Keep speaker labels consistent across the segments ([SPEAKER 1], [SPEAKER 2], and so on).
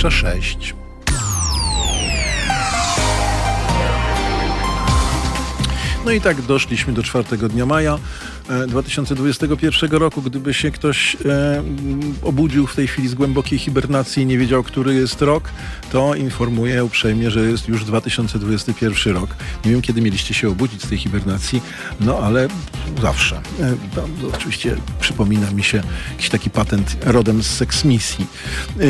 [SPEAKER 1] 21.06. No i tak doszliśmy do czwartego dnia maja. 2021 roku, gdyby się ktoś e, obudził w tej chwili z głębokiej hibernacji i nie wiedział, który jest rok, to informuję uprzejmie, że jest już 2021 rok. Nie wiem, kiedy mieliście się obudzić z tej hibernacji, no ale zawsze. E, oczywiście przypomina mi się jakiś taki patent rodem z seksmisji. E,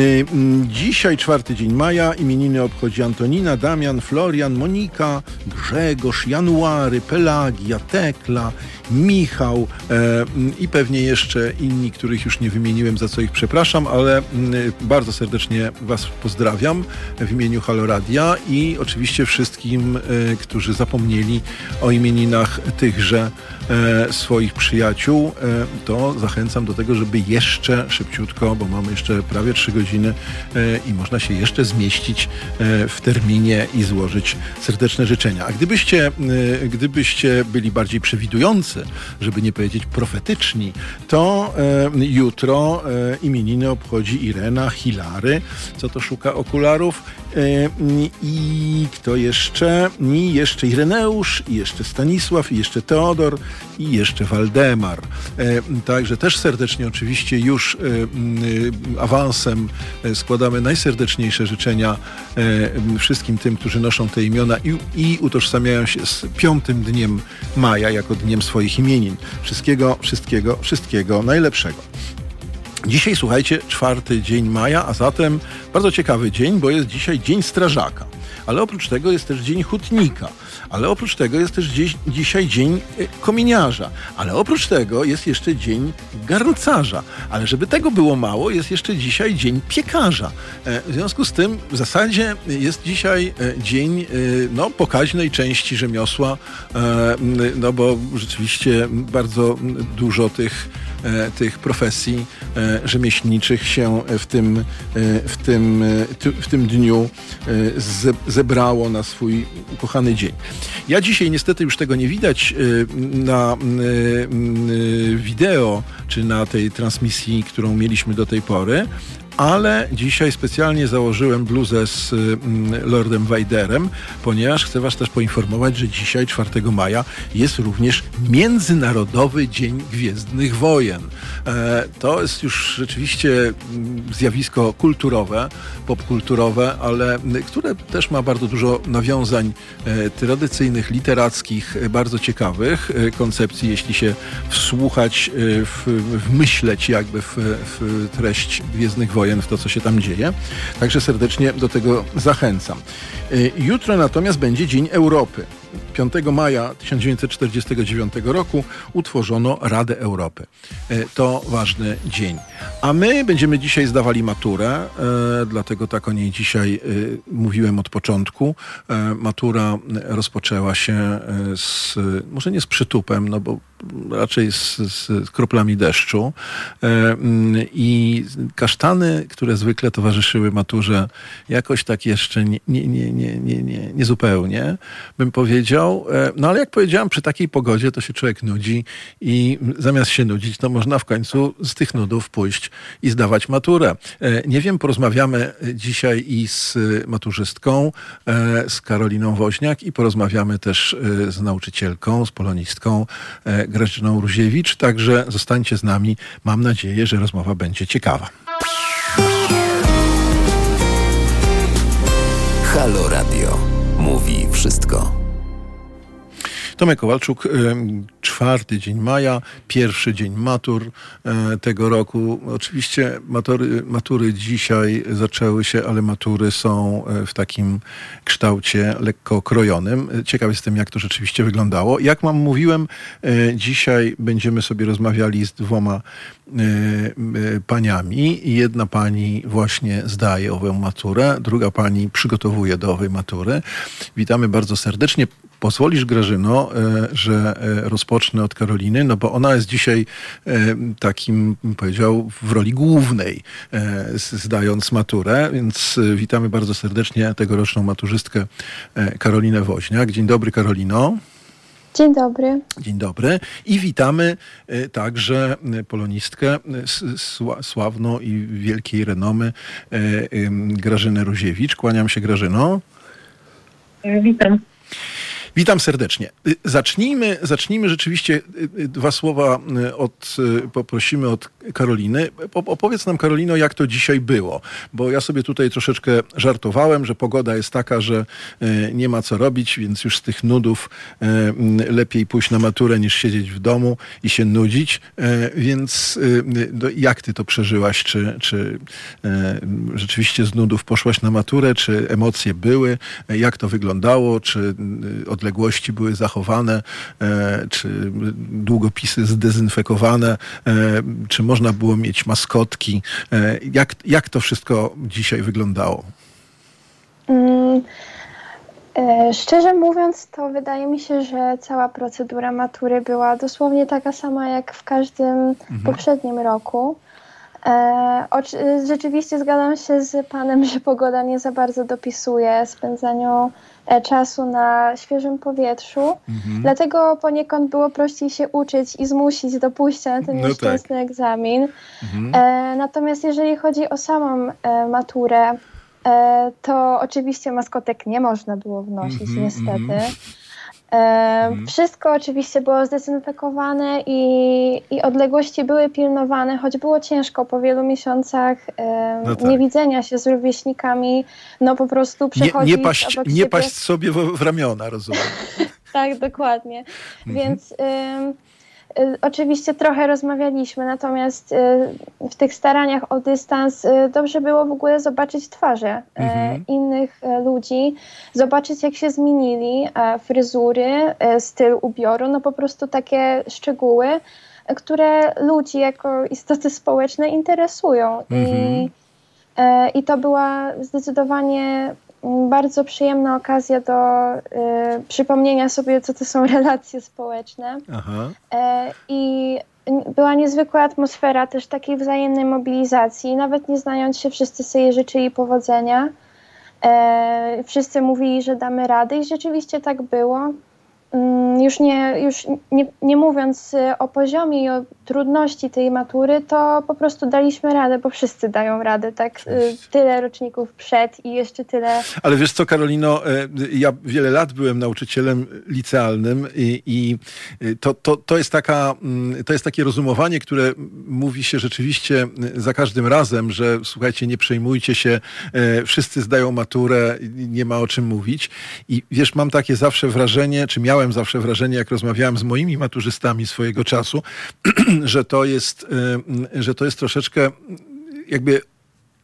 [SPEAKER 1] dzisiaj, czwarty dzień maja, imieniny obchodzi Antonina, Damian, Florian, Monika, Grzegorz, January, Pelagia, Tekla, Michał e, i pewnie jeszcze inni, których już nie wymieniłem, za co ich przepraszam, ale m, bardzo serdecznie Was pozdrawiam w imieniu Haloradia i oczywiście wszystkim, e, którzy zapomnieli o imieninach tychże swoich przyjaciół, e, to zachęcam do tego, żeby jeszcze szybciutko, bo mamy jeszcze prawie trzy godziny e, i można się jeszcze zmieścić e, w terminie i złożyć serdeczne życzenia. A gdybyście, gdybyście byli bardziej przewidujący, żeby nie powiedzieć profetyczni, to e, jutro e, imieniny obchodzi Irena, Hilary, co to szuka okularów e, i kto jeszcze? I jeszcze Ireneusz, i jeszcze Stanisław, i jeszcze Teodor, i jeszcze Waldemar. E, także też serdecznie oczywiście już e, awansem e, składamy najserdeczniejsze życzenia wszystkim tym, którzy noszą te imiona i, i utożsamiają się z piątym dniem maja jako dniem swoich imienin. Wszystkiego, wszystkiego, wszystkiego najlepszego. Dzisiaj, słuchajcie, czwarty dzień maja, a zatem bardzo ciekawy dzień, bo jest dzisiaj Dzień Strażaka. Ale oprócz tego jest też Dzień Hutnika. Ale oprócz tego jest też dziś, dzisiaj Dzień e, Kominiarza. Ale oprócz tego jest jeszcze Dzień Garncarza. Ale żeby tego było mało, jest jeszcze dzisiaj Dzień Piekarza. E, w związku z tym w zasadzie jest dzisiaj e, dzień no, pokaźnej części rzemiosła, no bo rzeczywiście bardzo dużo tych tych profesji rzemieślniczych się w tym, e, w tym, w tym dniu zebrało na swój ukochany dzień. Ja dzisiaj niestety już tego nie widać na wideo, czy na tej transmisji, którą mieliśmy do tej pory, ale dzisiaj specjalnie założyłem bluzę z Lordem Wajderem, ponieważ chcę Was też poinformować, że dzisiaj, 4 maja, jest również Międzynarodowy Dzień Gwiezdnych Wojen. E, to jest już rzeczywiście zjawisko kulturowe, popkulturowe, ale które też ma bardzo dużo nawiązań e, tradycyjnych, literackich, e, bardzo ciekawych koncepcji, jeśli się wsłuchać, w, wmyśleć jakby w, w treść Gwiezdnych Wojen w to, co się tam dzieje. Także serdecznie do tego zachęcam. Jutro natomiast będzie Dzień Europy. 5 maja 1949 roku utworzono Radę Europy. Y, to ważny dzień. A my będziemy dzisiaj zdawali maturę, y, dlatego tak o niej dzisiaj mówiłem od początku. Matura rozpoczęła się z, może nie z przytupem, no bo raczej z, z kroplami deszczu. Mm, I kasztany, które zwykle towarzyszyły maturze, jakoś tak jeszcze nie, nie, nie, nie, nie, nie, nie zupełnie, bym powiedział. E, no ale jak powiedziałem, przy takiej pogodzie to się człowiek nudzi i zamiast się nudzić, to można w końcu z tych nudów pójść i zdawać maturę. E, nie wiem, porozmawiamy dzisiaj i z maturzystką, e, z Karoliną Woźniak i porozmawiamy też z nauczycielką, z polonistką Grażyną Ruziewicz, także zostańcie z nami. Mam nadzieję, że rozmowa będzie ciekawa.
[SPEAKER 2] Halo Radio. Mówi wszystko.
[SPEAKER 1] Tomek Kowalczuk, czwarty dzień maja, pierwszy dzień matur e, tego roku. Oczywiście matury, matury dzisiaj zaczęły się, ale matury są e, w takim kształcie lekko krojonym. Ciekaw jestem, jak to rzeczywiście wyglądało. Jak mam mówiłem, e, dzisiaj będziemy sobie rozmawiali z dwoma paniami. Jedna pani właśnie zdaje ową maturę, druga pani przygotowuje do owej matury. Witamy bardzo serdecznie pozwolisz, Grażyno, e, że e, rozpocznę od Karoliny, no bo ona jest dzisiaj e, takim, powiedział, w roli głównej, zdając maturę, więc witamy bardzo serdecznie tegoroczną maturzystkę Karolinę Woźniak. Dzień dobry, Karolino.
[SPEAKER 3] Dzień dobry.
[SPEAKER 1] Dzień dobry i witamy także polonistkę sławną i wielkiej renomy Grażynę Ruziewicz. Kłaniam się Grażyno.
[SPEAKER 4] Witam.
[SPEAKER 1] Witam serdecznie. Y, Zacznijmy, zacznijmy rzeczywiście y, y, dwa słowa od, poprosimy od Karoliny. Po- Opowiedz nam Karolino, jak to dzisiaj było, bo ja sobie tutaj troszeczkę żartowałem, że pogoda jest taka, że nie ma co robić, więc już z tych nudów y, lepiej pójść na maturę niż siedzieć w domu i się nudzić. Więc jak ty to przeżyłaś? Czy, czy rzeczywiście z nudów poszłaś na maturę? Czy emocje były? Jak to wyglądało? Czy y, odległości były zachowane? E, Czy długopisy zdezynfekowane? E, Czy można było mieć maskotki? E, Jak, jak to wszystko dzisiaj wyglądało?
[SPEAKER 3] Mm, szczerze mówiąc, to wydaje mi się, że cała procedura matury była dosłownie taka sama jak w każdym poprzednim roku. E, rzeczywiście zgadzam się z Panem, że pogoda nie za bardzo dopisuje spędzaniu e, czasu na świeżym powietrzu. Dlatego poniekąd było prościej się uczyć i zmusić do pójścia na ten
[SPEAKER 1] No tak.
[SPEAKER 3] nieszczęsny egzamin. E, natomiast jeżeli chodzi o samą e, maturę, e, to oczywiście maskotek nie można było wnosić,
[SPEAKER 1] Mhm,
[SPEAKER 3] niestety.
[SPEAKER 1] Mhm.
[SPEAKER 3] E, Wszystko oczywiście było zdezynfekowane i, i odległości były pilnowane, choć było ciężko po wielu miesiącach e,
[SPEAKER 1] No tak.
[SPEAKER 3] niewidzenia się z rówieśnikami, no po prostu
[SPEAKER 1] Nie,
[SPEAKER 3] przechodzić
[SPEAKER 1] nie, paść,
[SPEAKER 3] obok
[SPEAKER 1] nie
[SPEAKER 3] siebie-
[SPEAKER 1] paść sobie w, w ramiona, rozumiem.
[SPEAKER 3] tak, dokładnie.
[SPEAKER 1] Mhm.
[SPEAKER 3] Więc y, oczywiście trochę rozmawialiśmy, natomiast y, w tych staraniach o dystans y, dobrze było w ogóle zobaczyć twarze y,
[SPEAKER 1] Mhm.
[SPEAKER 3] innych y, ludzi, zobaczyć jak się zmienili fryzury, styl ubioru, no po prostu takie szczegóły, które ludzi jako istoty społeczne interesują.
[SPEAKER 1] Mhm.
[SPEAKER 3] I, I to była zdecydowanie bardzo przyjemna okazja do e, przypomnienia sobie, co to są relacje społeczne. E, I była niezwykła atmosfera też takiej wzajemnej mobilizacji. Nawet nie znając się, wszyscy sobie życzyli powodzenia. E, wszyscy mówili, że damy radę i rzeczywiście tak było. Mm, Już nie, już nie, nie mówiąc e, o poziomie i o trudności tej matury, to po prostu daliśmy radę, bo wszyscy dają radę, tak?
[SPEAKER 1] Oczywiście.
[SPEAKER 3] Tyle roczników przed i jeszcze tyle
[SPEAKER 1] Ale wiesz co, Karolino, e, ja wiele lat byłem nauczycielem licealnym i, i to, to, to, jest taka, mm, to jest takie rozumowanie, które mówi się rzeczywiście za każdym razem, że słuchajcie, nie przejmujcie się, e, wszyscy zdają maturę, nie ma o czym mówić. I wiesz, mam takie zawsze wrażenie, czy miałem zawsze wrażenie, jak rozmawiałem z moimi maturzystami swojego czasu, że to jest, że to jest troszeczkę jakby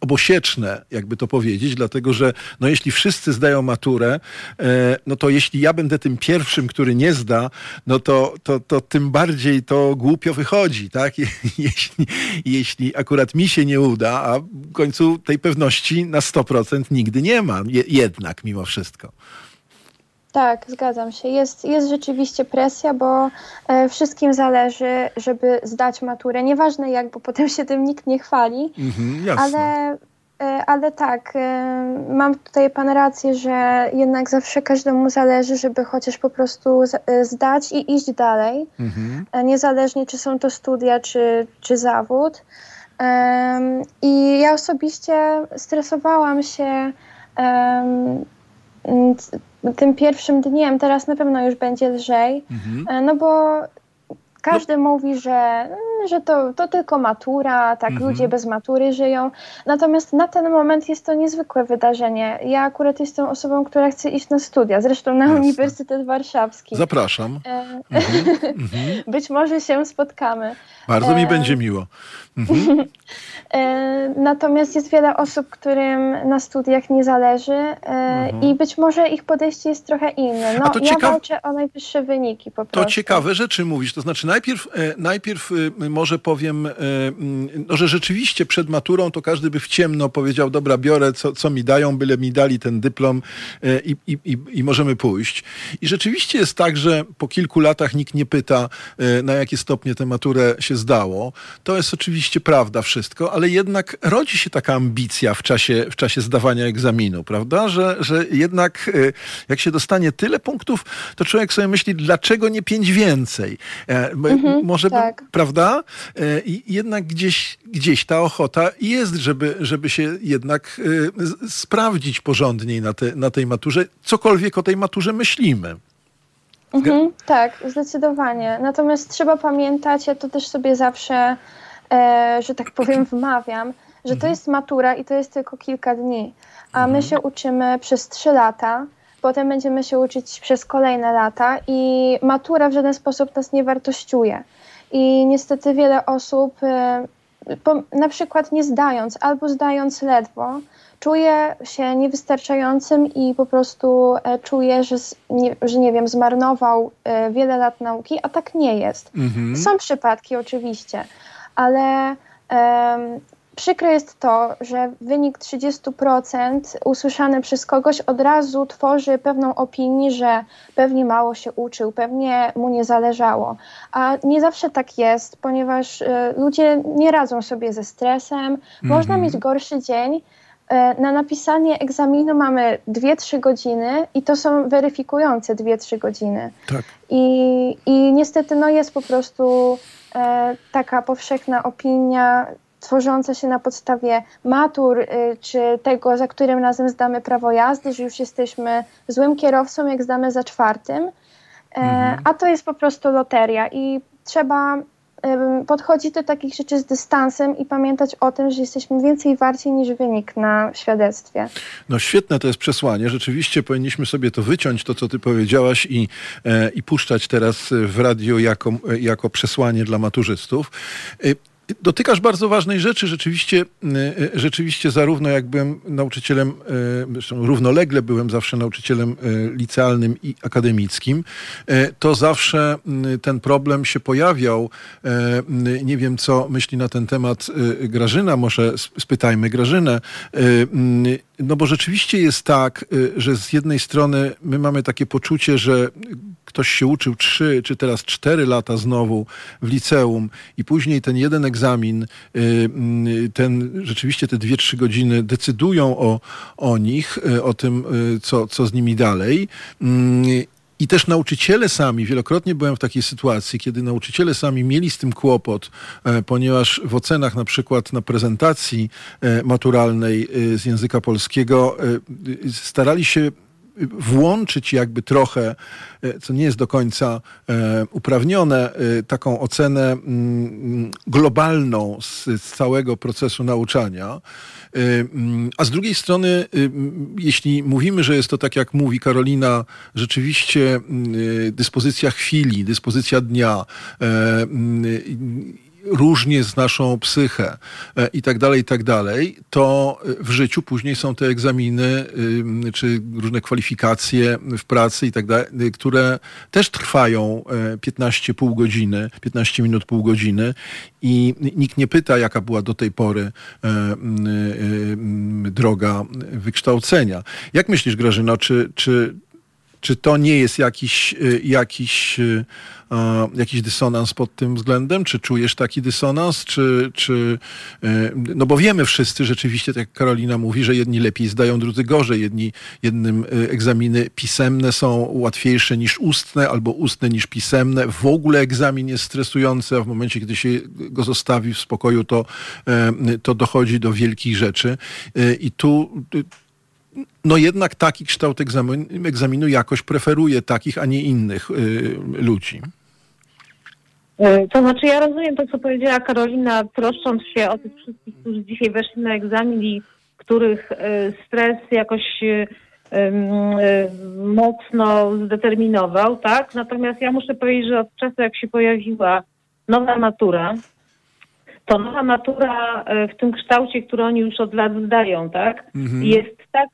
[SPEAKER 1] obosieczne, jakby to powiedzieć, dlatego że no jeśli wszyscy zdają maturę, e, no to jeśli ja będę tym pierwszym, który nie zda, no to, to, to tym bardziej to głupio wychodzi, tak? Jeśli, jeśli akurat mi się nie uda, a w końcu tej pewności na 100% nigdy nie ma, je, jednak mimo wszystko.
[SPEAKER 3] Tak, zgadzam się. Jest, jest rzeczywiście presja, bo e, wszystkim zależy, żeby zdać maturę. Nieważne jak, bo potem się tym nikt nie chwali,
[SPEAKER 1] Mhm,
[SPEAKER 3] ale, e, ale tak, e, mam tutaj pan rację, że jednak zawsze każdemu zależy, żeby chociaż po prostu e, zdać i iść dalej,
[SPEAKER 1] Mhm.
[SPEAKER 3] niezależnie czy są to studia, czy, czy zawód. I ja osobiście stresowałam się tym pierwszym dniem, teraz na pewno już będzie lżej,
[SPEAKER 1] Mhm.
[SPEAKER 3] e, no bo każdy mówi, że, mm, że to, to tylko matura, tak
[SPEAKER 1] Mhm.
[SPEAKER 3] ludzie bez matury żyją. Natomiast na ten moment jest to niezwykłe wydarzenie. Ja akurat jestem osobą, która chce iść na studia, zresztą na
[SPEAKER 1] Jasne.
[SPEAKER 3] Uniwersytet Warszawski.
[SPEAKER 1] Zapraszam.
[SPEAKER 3] E,
[SPEAKER 1] Mhm. Mhm.
[SPEAKER 3] Być może się spotkamy.
[SPEAKER 1] Bardzo mi
[SPEAKER 3] E,
[SPEAKER 1] będzie miło. Mhm.
[SPEAKER 3] E, Natomiast jest wiele osób, którym na studiach nie zależy e, i być może ich podejście jest trochę inne.
[SPEAKER 1] Mhm.
[SPEAKER 3] No,
[SPEAKER 1] to
[SPEAKER 3] ja
[SPEAKER 1] ciekaw-
[SPEAKER 3] walczę o najwyższe wyniki po
[SPEAKER 1] To
[SPEAKER 3] prostu.
[SPEAKER 1] ciekawe rzeczy mówisz. To znaczy, najpierw, e, najpierw e, może powiem, e, no, że rzeczywiście przed maturą to każdy by w ciemno powiedział, dobra, biorę, co, co mi dają, byle mi dali ten dyplom i, i, i, i możemy pójść. I rzeczywiście jest tak, że po kilku latach nikt nie pyta, na jakie stopnie tę maturę się zdało. To jest oczywiście prawda wszystko, ale jednak rodzi się taka ambicja w czasie, w czasie zdawania egzaminu, prawda? Że, że jednak jak się dostanie tyle punktów, to człowiek sobie myśli, dlaczego nie pięć więcej? Mhm, Może, tak. prawda? E, I jednak gdzieś, gdzieś ta ochota jest, żeby, żeby się jednak e, sprawdzić porządniej na, te, na tej maturze, cokolwiek o tej maturze myślimy.
[SPEAKER 3] Mhm, tak, zdecydowanie. Natomiast trzeba pamiętać, ja to też sobie zawsze, e, że tak powiem, wmawiam, że to mhm. jest matura i to jest tylko kilka dni, a my mhm. się uczymy przez trzy lata potem będziemy się uczyć przez kolejne lata i matura w żaden sposób nas nie wartościuje. I niestety wiele osób, y, na przykład nie zdając albo zdając ledwo, czuje się niewystarczającym i po prostu e, czuje, że, nie, że nie wiem, zmarnował e, wiele lat nauki, a tak nie jest. Mhm. Są przypadki oczywiście, ale Przykre jest to, że wynik 30% usłyszany przez kogoś od razu tworzy pewną opinię, że pewnie mało się uczył, pewnie mu nie zależało. A nie zawsze tak jest, ponieważ y, ludzie nie radzą sobie ze stresem, mm -hmm. można mhm. mieć gorszy dzień. Y, na napisanie egzaminu mamy 2-3 godziny i to są weryfikujące 2-3 godziny. Tak. I, I niestety no, jest po prostu y, taka powszechna opinia, tworzące się na podstawie matur, y, czy tego, za którym razem zdamy prawo jazdy, że już jesteśmy złym kierowcą, jak zdamy za czwartym. E, mhm. A to jest po prostu loteria i trzeba podchodzić do takich rzeczy z dystansem i pamiętać o tym, że jesteśmy więcej warci niż wynik na świadectwie.
[SPEAKER 1] No świetne to jest przesłanie. Rzeczywiście powinniśmy sobie to wyciąć, to co ty powiedziałaś i, e, i puszczać teraz w radio jako, jako przesłanie dla maturzystów. Dotykasz bardzo ważnej rzeczy. Rzeczywiście, e, e, rzeczywiście zarówno jak byłem nauczycielem, e, zresztą równolegle byłem zawsze nauczycielem licealnym i akademickim, to zawsze ten problem się pojawiał. Nie wiem, co myśli na ten temat Grażyna, może spytajmy Grażynę. No bo rzeczywiście jest tak, że z jednej strony my mamy takie poczucie, że ktoś się uczył trzy czy teraz cztery lata znowu w liceum i później ten jeden egzamin, y, y, ten rzeczywiście te dwie, trzy godziny decydują o, o nich, y, o tym, co, co z nimi dalej. I też nauczyciele sami, wielokrotnie byłem w takiej sytuacji, kiedy nauczyciele sami mieli z tym kłopot, ponieważ w ocenach na przykład na prezentacji maturalnej z języka polskiego starali się włączyć jakby trochę, e, co nie jest do końca e, uprawnione, e, taką ocenę mm, globalną z, całego procesu nauczania. Mm, a z drugiej strony, jeśli mówimy, że jest to tak jak mówi Karolina, rzeczywiście mm, dyspozycja chwili, dyspozycja dnia, różnie z naszą psychę e, i tak dalej, i tak dalej, to w życiu później są te egzaminy czy różne kwalifikacje w pracy i tak dalej, które też trwają 15 e, pół godziny, 15 minut, pół godziny i nikt nie pyta, jaka była do tej pory e, droga wykształcenia. Jak myślisz, Grażyna, czy, czy, czy to nie jest jakiś, jakiś jakiś dysonans pod tym względem? Czy czujesz taki dysonans? Czy, czy, e, no bo wiemy wszyscy rzeczywiście, tak jak Karolina mówi, że jedni lepiej zdają, drudzy gorzej. Jedni, jednym egzaminy pisemne są łatwiejsze niż ustne, albo ustne niż pisemne. W ogóle egzamin jest stresujący, a w momencie, kiedy się go zostawi w spokoju, to, to dochodzi do wielkich rzeczy. I tu no jednak taki kształt egzaminu, egzaminu jakoś preferuje takich, a nie innych y, ludzi.
[SPEAKER 4] E, to znaczy ja rozumiem to, co powiedziała Karolina, troszcząc się o tych wszystkich, którzy dzisiaj weszli na egzamin i których e, stres jakoś e, mocno zdeterminował, tak? Natomiast ja muszę powiedzieć, że od czasu jak się pojawiła nowa matura, to nowa matura w tym kształcie, który oni już od lat zdają, tak? Mhm. Jest tak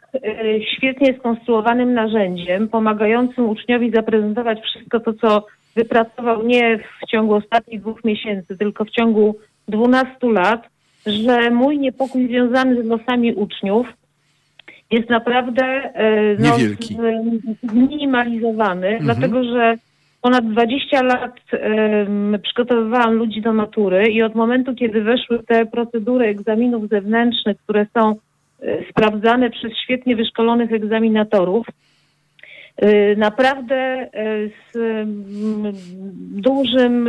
[SPEAKER 4] świetnie skonstruowanym narzędziem, pomagającym uczniowi zaprezentować wszystko to, co wypracował nie w ciągu ostatnich dwóch miesięcy, tylko w ciągu 12 lat, że mój niepokój związany z losami uczniów jest naprawdę e, no, zminimalizowany,
[SPEAKER 1] Mhm.
[SPEAKER 4] dlatego że ponad 20 lat em, przygotowywałam ludzi do matury i od momentu, kiedy weszły te procedury egzaminów zewnętrznych, które są e, sprawdzane przez świetnie wyszkolonych egzaminatorów, e, naprawdę e, z dużym,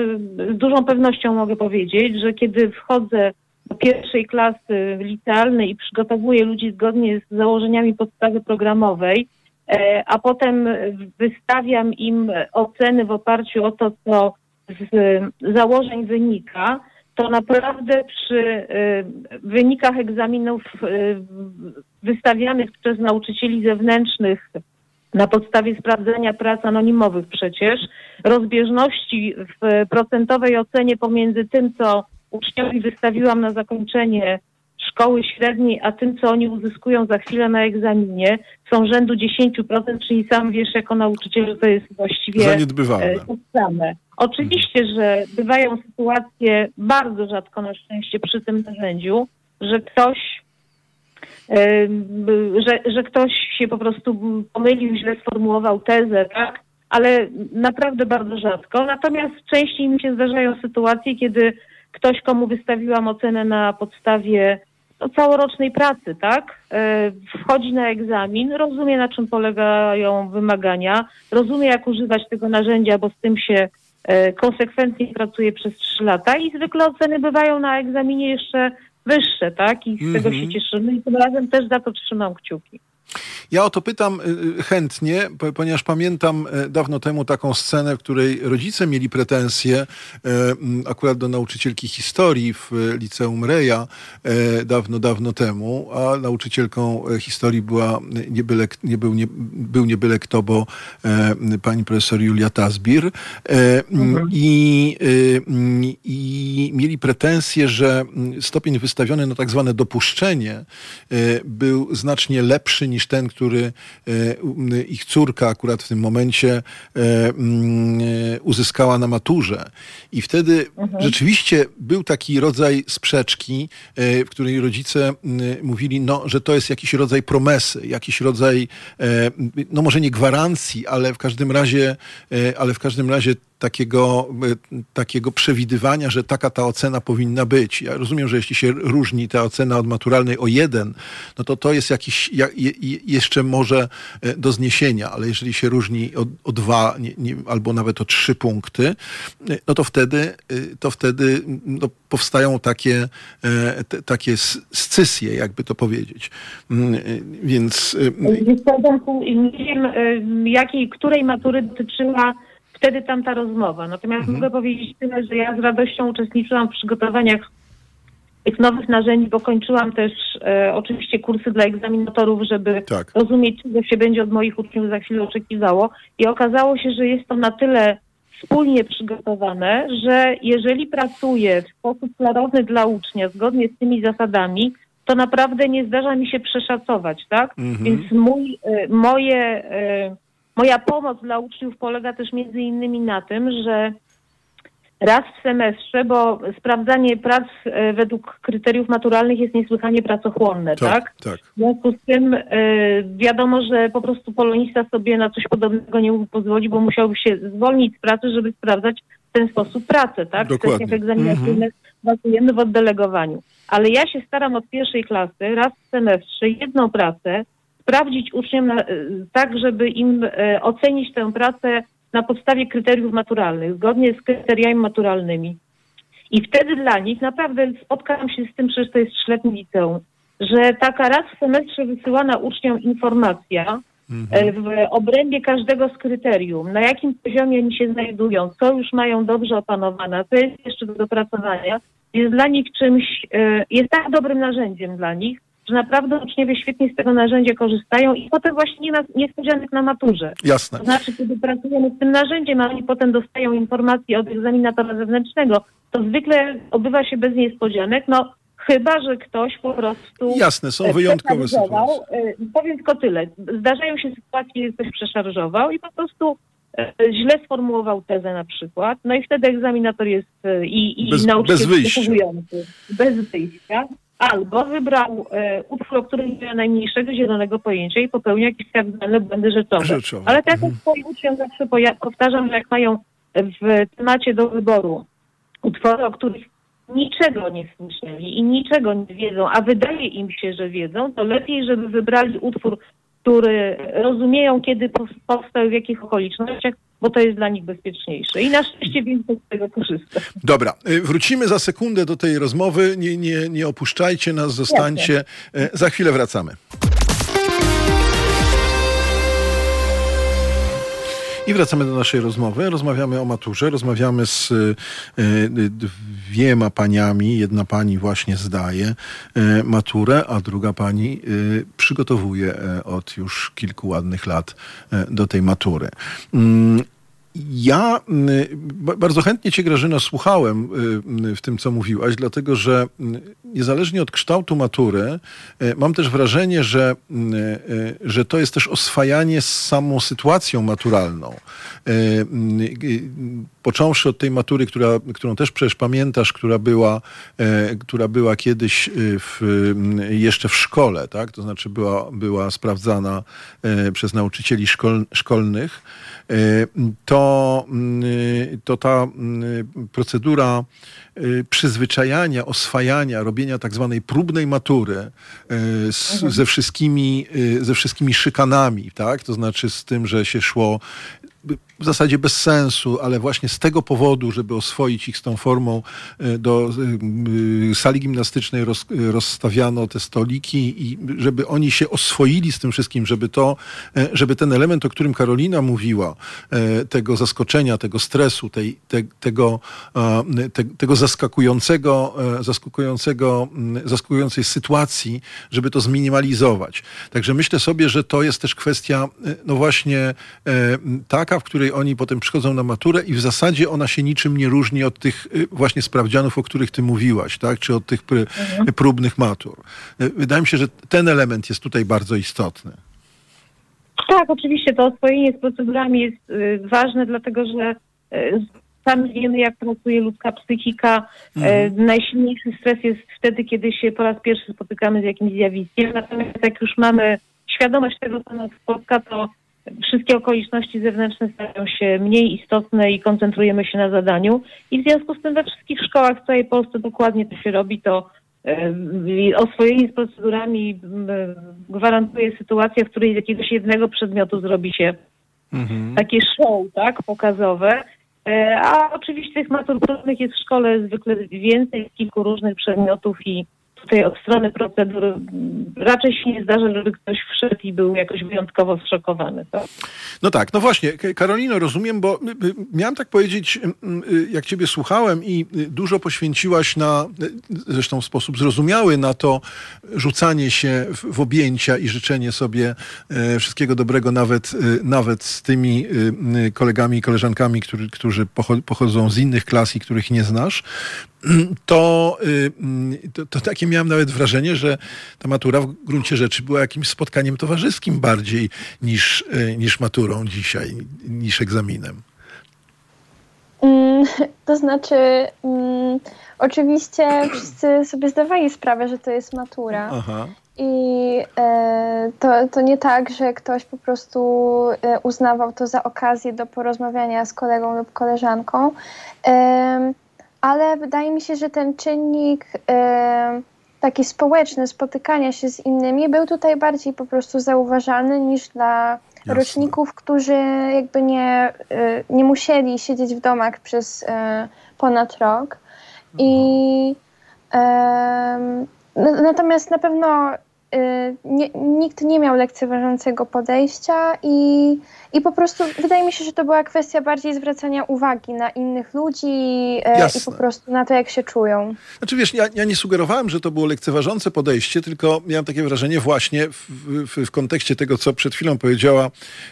[SPEAKER 4] z dużą pewnością mogę powiedzieć, że kiedy wchodzę do pierwszej klasy licealnej i przygotowuję ludzi zgodnie z założeniami podstawy programowej, a potem wystawiam im oceny w oparciu o to, co z założeń wynika, to naprawdę przy e, wynikach egzaminów e, wystawianych przez nauczycieli zewnętrznych na podstawie sprawdzenia prac anonimowych przecież, rozbieżności w procentowej ocenie pomiędzy tym, co uczniowi wystawiłam na zakończenie szkoły średniej, a tym, co oni uzyskują za chwilę na egzaminie, są rzędu 10%, czyli sam wiesz jako nauczyciel, że to jest właściwie
[SPEAKER 1] Zaniedbywalne.
[SPEAKER 4] e, to same. Oczywiście, że bywają sytuacje bardzo rzadko na szczęście przy tym narzędziu, że ktoś em, że, że ktoś się po prostu pomylił, źle sformułował tezę, tak? Ale naprawdę bardzo rzadko. Natomiast częściej mi się zdarzają sytuacje, kiedy ktoś, komu wystawiłam ocenę na podstawie całorocznej pracy, tak? E, Wchodzi na egzamin, rozumie na czym polegają wymagania, rozumie jak używać tego narzędzia, bo z tym się e, konsekwentnie pracuje przez trzy lata i zwykle oceny bywają na egzaminie jeszcze wyższe, tak? I z tego
[SPEAKER 1] Mhm.
[SPEAKER 4] się cieszymy i tym razem też za to trzymam kciuki.
[SPEAKER 1] Ja o to pytam y, y, chętnie, po- ponieważ pamiętam y, dawno temu taką scenę, w której rodzice mieli pretensje akurat do nauczycielki historii w liceum Reja dawno, dawno temu, a nauczycielką historii była nie byle, nie był, nie, był nie byle kto, bo pani profesor Julia Tazbir. Mm, i, I mieli pretensje, że stopień wystawiony na tak zwane dopuszczenie był znacznie lepszy niż ten, który um, ich córka akurat w tym momencie y, mm, y, uzyskała na maturze. I wtedy rzeczywiście był taki rodzaj sprzeczki, w której rodzice y, mówili, no, że to jest jakiś rodzaj promesy, jakiś rodzaj, e, no może nie gwarancji, ale w każdym razie, e, ale w każdym razie takiego, e, takiego przewidywania, że taka ta ocena powinna być. Ja rozumiem, że jeśli się różni ta ocena od maturalnej o jeden, no to to jest jakiś ja, je, je- jeszcze może e, do zniesienia, ale jeżeli się różni o, o dwa nie, nie, albo nawet o trzy punkty, e, no to wtedy, to wtedy no, powstają takie, te, takie scysje, jakby to powiedzieć. Mm, Więc
[SPEAKER 4] Nie wiem, jakiej, której matury dotyczyła wtedy tamta rozmowa. Natomiast mogę powiedzieć tyle, że ja z radością uczestniczyłam w przygotowaniach tych nowych narzędzi, bo kończyłam też e, oczywiście kursy dla egzaminatorów, żeby
[SPEAKER 1] Tak.
[SPEAKER 4] rozumieć, czego się będzie od moich uczniów za chwilę oczekiwało. I okazało się, że jest to na tyle wspólnie przygotowane, że jeżeli pracuję w sposób klarowny dla ucznia, zgodnie z tymi zasadami, to naprawdę nie zdarza mi się przeszacować, tak?
[SPEAKER 1] Mhm.
[SPEAKER 4] Więc mój, e, moje, e, moja pomoc dla uczniów polega też między innymi na tym, że raz w semestrze, bo sprawdzanie prac e, według kryteriów naturalnych jest niesłychanie pracochłonne, tak?
[SPEAKER 1] tak, tak.
[SPEAKER 4] W związku z tym e, wiadomo, że po prostu polonista sobie na coś podobnego nie mógł pozwolić, bo musiałby się zwolnić z pracy, żeby sprawdzać w ten sposób pracę, tak? W
[SPEAKER 1] Dokładnie.
[SPEAKER 4] kwestiach egzaminacyjnych pracujemy w oddelegowaniu. Ale ja się staram od pierwszej klasy, raz w semestrze, jedną pracę sprawdzić uczniom na, e, tak, żeby im e, ocenić tę pracę na podstawie kryteriów maturalnych, zgodnie z kryteriami maturalnymi. I wtedy dla nich naprawdę spotkałam się z tym, przecież to jest trzyletnie liceum, że taka raz w semestrze wysyłana uczniom informacja e, w obrębie każdego z kryterium, na jakim poziomie oni się znajdują, co już mają dobrze opanowane, co jest jeszcze do dopracowania, jest dla nich czymś, jest tak dobrym narzędziem dla nich, że naprawdę uczniowie świetnie z tego narzędzia korzystają i potem właśnie nie ma niespodzianek na maturze.
[SPEAKER 1] Jasne.
[SPEAKER 4] To znaczy, kiedy pracujemy z tym narzędziem, a oni potem dostają informacje od egzaminatora zewnętrznego, to zwykle odbywa się bez niespodzianek, no chyba, że ktoś po prostu...
[SPEAKER 1] Jasne, są
[SPEAKER 4] e,
[SPEAKER 1] wyjątkowe sytuacje.
[SPEAKER 4] E, Powiem tylko tyle. Zdarzają się sytuacje, kiedy ktoś przeszarżował i po prostu e, źle sformułował tezę na przykład, no i wtedy egzaminator jest i, i
[SPEAKER 1] Bez-
[SPEAKER 4] nauczyciel
[SPEAKER 1] bez wyjścia.
[SPEAKER 4] bez wyjścia, albo wybrał e, utwór, o którym nie miał najmniejszego zielonego pojęcia i popełnił jakieś kardynalne błędy rzeczowe.
[SPEAKER 1] Rzeczowe.
[SPEAKER 4] Ale tak jak swoim uczniom zawsze powtarzam, że jak mają w temacie do wyboru utwory, o których niczego nie słyszeli i niczego nie wiedzą, a wydaje im się, że wiedzą, to lepiej, żeby wybrali utwór, który rozumieją, kiedy powstał, w jakich okolicznościach, bo to jest dla nich bezpieczniejsze. I na szczęście więcej z tego korzysta.
[SPEAKER 1] Dobra, y, wrócimy za sekundę do tej rozmowy. Nie, nie, nie opuszczajcie nas, zostańcie. Y, Za chwilę wracamy. I wracamy do naszej rozmowy. Rozmawiamy o maturze, rozmawiamy z y, y, dwiema paniami. Jedna pani właśnie zdaje y, maturę, a druga pani y, przygotowuje y, od już kilku ładnych lat do tej matury. Mm, ja ba- bardzo chętnie Cię, Grażyna, słuchałem y, w tym, co mówiłaś, dlatego że y, niezależnie od kształtu matury, y, mam też wrażenie, że, y, że to jest też oswajanie z samą sytuacją maturalną. Y, Począwszy od tej matury, która, którą też przecież pamiętasz, która była, e, która była kiedyś w, jeszcze w szkole, tak? to znaczy była, była sprawdzana e, przez nauczycieli szkol, szkolnych, e, to, y, to ta y, procedura y, przyzwyczajania, oswajania, robienia tak zwanej próbnej matury y, z, ze, wszystkimi, ze wszystkimi szykanami, tak? to znaczy z tym, że się szło w zasadzie bez sensu, ale właśnie z tego powodu, żeby oswoić ich z tą formą, y, do y, y, sali gimnastycznej roz, rozstawiano te stoliki i żeby oni się oswoili z tym wszystkim, żeby to, e, żeby ten element, o którym Karolina mówiła, e, tego zaskoczenia, tego stresu, tej, te, tego, te, tego zaskakującego, e, zaskakującego, zaskakującej sytuacji, żeby to zminimalizować. Także myślę sobie, że to jest też kwestia, e, no właśnie e, taka, w której oni potem przychodzą na maturę i w zasadzie ona się niczym nie różni od tych e, właśnie sprawdzianów, o których ty mówiłaś, tak? Czy od tych pr próbnych matur. E, Wydaje mi się, że ten element jest tutaj bardzo istotny.
[SPEAKER 4] Tak, oczywiście to oswojenie z procedurami jest y, ważne, dlatego że y, sami wiemy, jak pracuje ludzka psychika. Y, najsilniejszy stres jest wtedy, kiedy się po raz pierwszy spotykamy z jakimś zjawiskiem. Natomiast jak już mamy świadomość tego, co nas spotka, to wszystkie okoliczności zewnętrzne stają się mniej istotne i koncentrujemy się na zadaniu. I w związku z tym we wszystkich szkołach w całej Polsce dokładnie to się robi. To y, oswojenie z procedurami gwarantuje sytuację, w której z jakiegoś jednego przedmiotu zrobi się takie show, tak, pokazowe. E, A oczywiście tych matur próbnych jest w szkole zwykle więcej kilku różnych przedmiotów i tutaj od strony procedur raczej się nie zdarza, żeby ktoś wszedł i był jakoś wyjątkowo zszokowany. Tak?
[SPEAKER 1] No tak, no właśnie, Karolino, rozumiem, bo y, y, miałem tak powiedzieć, y, jak ciebie słuchałem i dużo poświęciłaś na, zresztą w sposób zrozumiały, na to rzucanie się w, objęcia i życzenie sobie e, wszystkiego dobrego, nawet, nawet z tymi kolegami i koleżankami, którzy, którzy pocho- pochodzą z innych klas i których nie znasz to, y, mm, to, to takie miałem nawet wrażenie, że ta matura w gruncie rzeczy była jakimś spotkaniem towarzyskim bardziej niż, y, niż maturą dzisiaj, niż egzaminem.
[SPEAKER 3] Mm, To znaczy, mm, oczywiście wszyscy sobie zdawali sprawę, że to jest matura.
[SPEAKER 1] Aha.
[SPEAKER 3] I e, to, to nie tak, że ktoś po prostu e, uznawał to za okazję do porozmawiania z kolegą lub koleżanką. Em, ale wydaje mi się, że ten czynnik em, taki społeczny, spotykania się z innymi, był tutaj bardziej po prostu zauważalny niż dla
[SPEAKER 1] Jasne.
[SPEAKER 3] roczników, którzy jakby nie, e, nie musieli siedzieć w domach przez e, ponad rok. I no, natomiast na pewno nie, nikt nie miał lekceważącego podejścia i, i po prostu wydaje mi się, że to była kwestia bardziej zwracania uwagi na innych ludzi i
[SPEAKER 1] Jasne.
[SPEAKER 3] po prostu na to, jak się czują.
[SPEAKER 1] Znaczy wiesz, ja, ja nie sugerowałem, że to było lekceważące podejście, tylko miałem takie wrażenie właśnie w, w, w kontekście tego, co przed chwilą powiedziała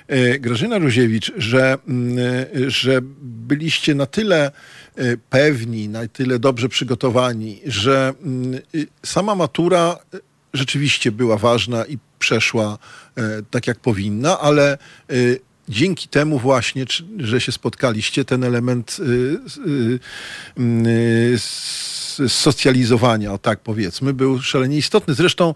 [SPEAKER 1] e, Grażyna Ruziewicz, że, mm, e, że byliście na tyle e, pewni, na tyle dobrze przygotowani, że mm, y, sama matura rzeczywiście była ważna i przeszła e, tak, jak powinna, ale e, dzięki temu właśnie, że się spotkaliście, ten element socjalizowania, o tak powiedzmy, był szalenie istotny. Zresztą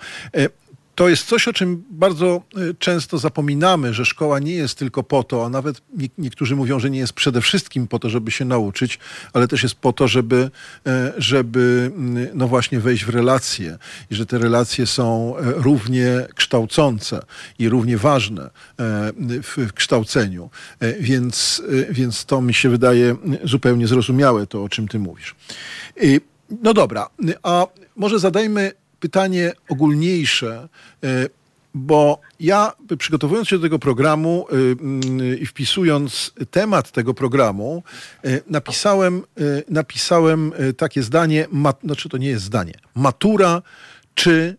[SPEAKER 1] to jest coś, o czym bardzo e, często zapominamy, że szkoła nie jest tylko po to, a nawet niektórzy mówią, że nie jest przede wszystkim po to, żeby się nauczyć, ale też jest po to, żeby, e, żeby mm, no właśnie wejść w relacje i że te relacje są e, równie kształcące i równie ważne w kształceniu. Więc, więc to mi się wydaje zupełnie zrozumiałe, to o czym ty mówisz. No dobra, a może zadajmy pytanie ogólniejsze, e, bo ja przygotowując się do tego programu e, mm, i wpisując temat tego programu, e, napisałem, napisałem takie zdanie, znaczy to nie jest zdanie, matura czy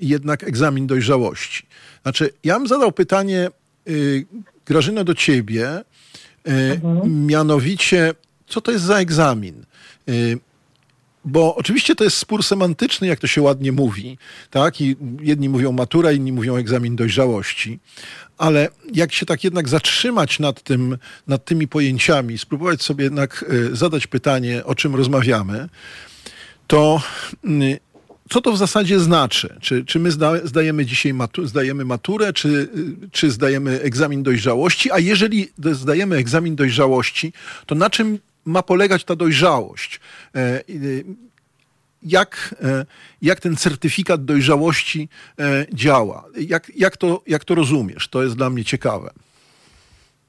[SPEAKER 1] jednak egzamin dojrzałości. Znaczy, ja bym zadał pytanie, Grażyna, do ciebie, mhm. mianowicie, co to jest za egzamin? Bo oczywiście to jest spór semantyczny, jak to się ładnie mówi, tak? I jedni mówią matura, inni mówią egzamin dojrzałości. Ale jak się tak jednak zatrzymać nad, tym, nad tymi pojęciami, spróbować sobie jednak e, zadać pytanie, o czym rozmawiamy, to mm, co to w zasadzie znaczy? Czy, czy my zdajemy dzisiaj matu, zdajemy maturę, czy, czy zdajemy egzamin dojrzałości? A jeżeli zdajemy egzamin dojrzałości, to na czym ma polegać ta dojrzałość? E, jak, e, jak ten certyfikat dojrzałości e, działa? Jak, jak, to, jak to rozumiesz? To jest dla mnie ciekawe.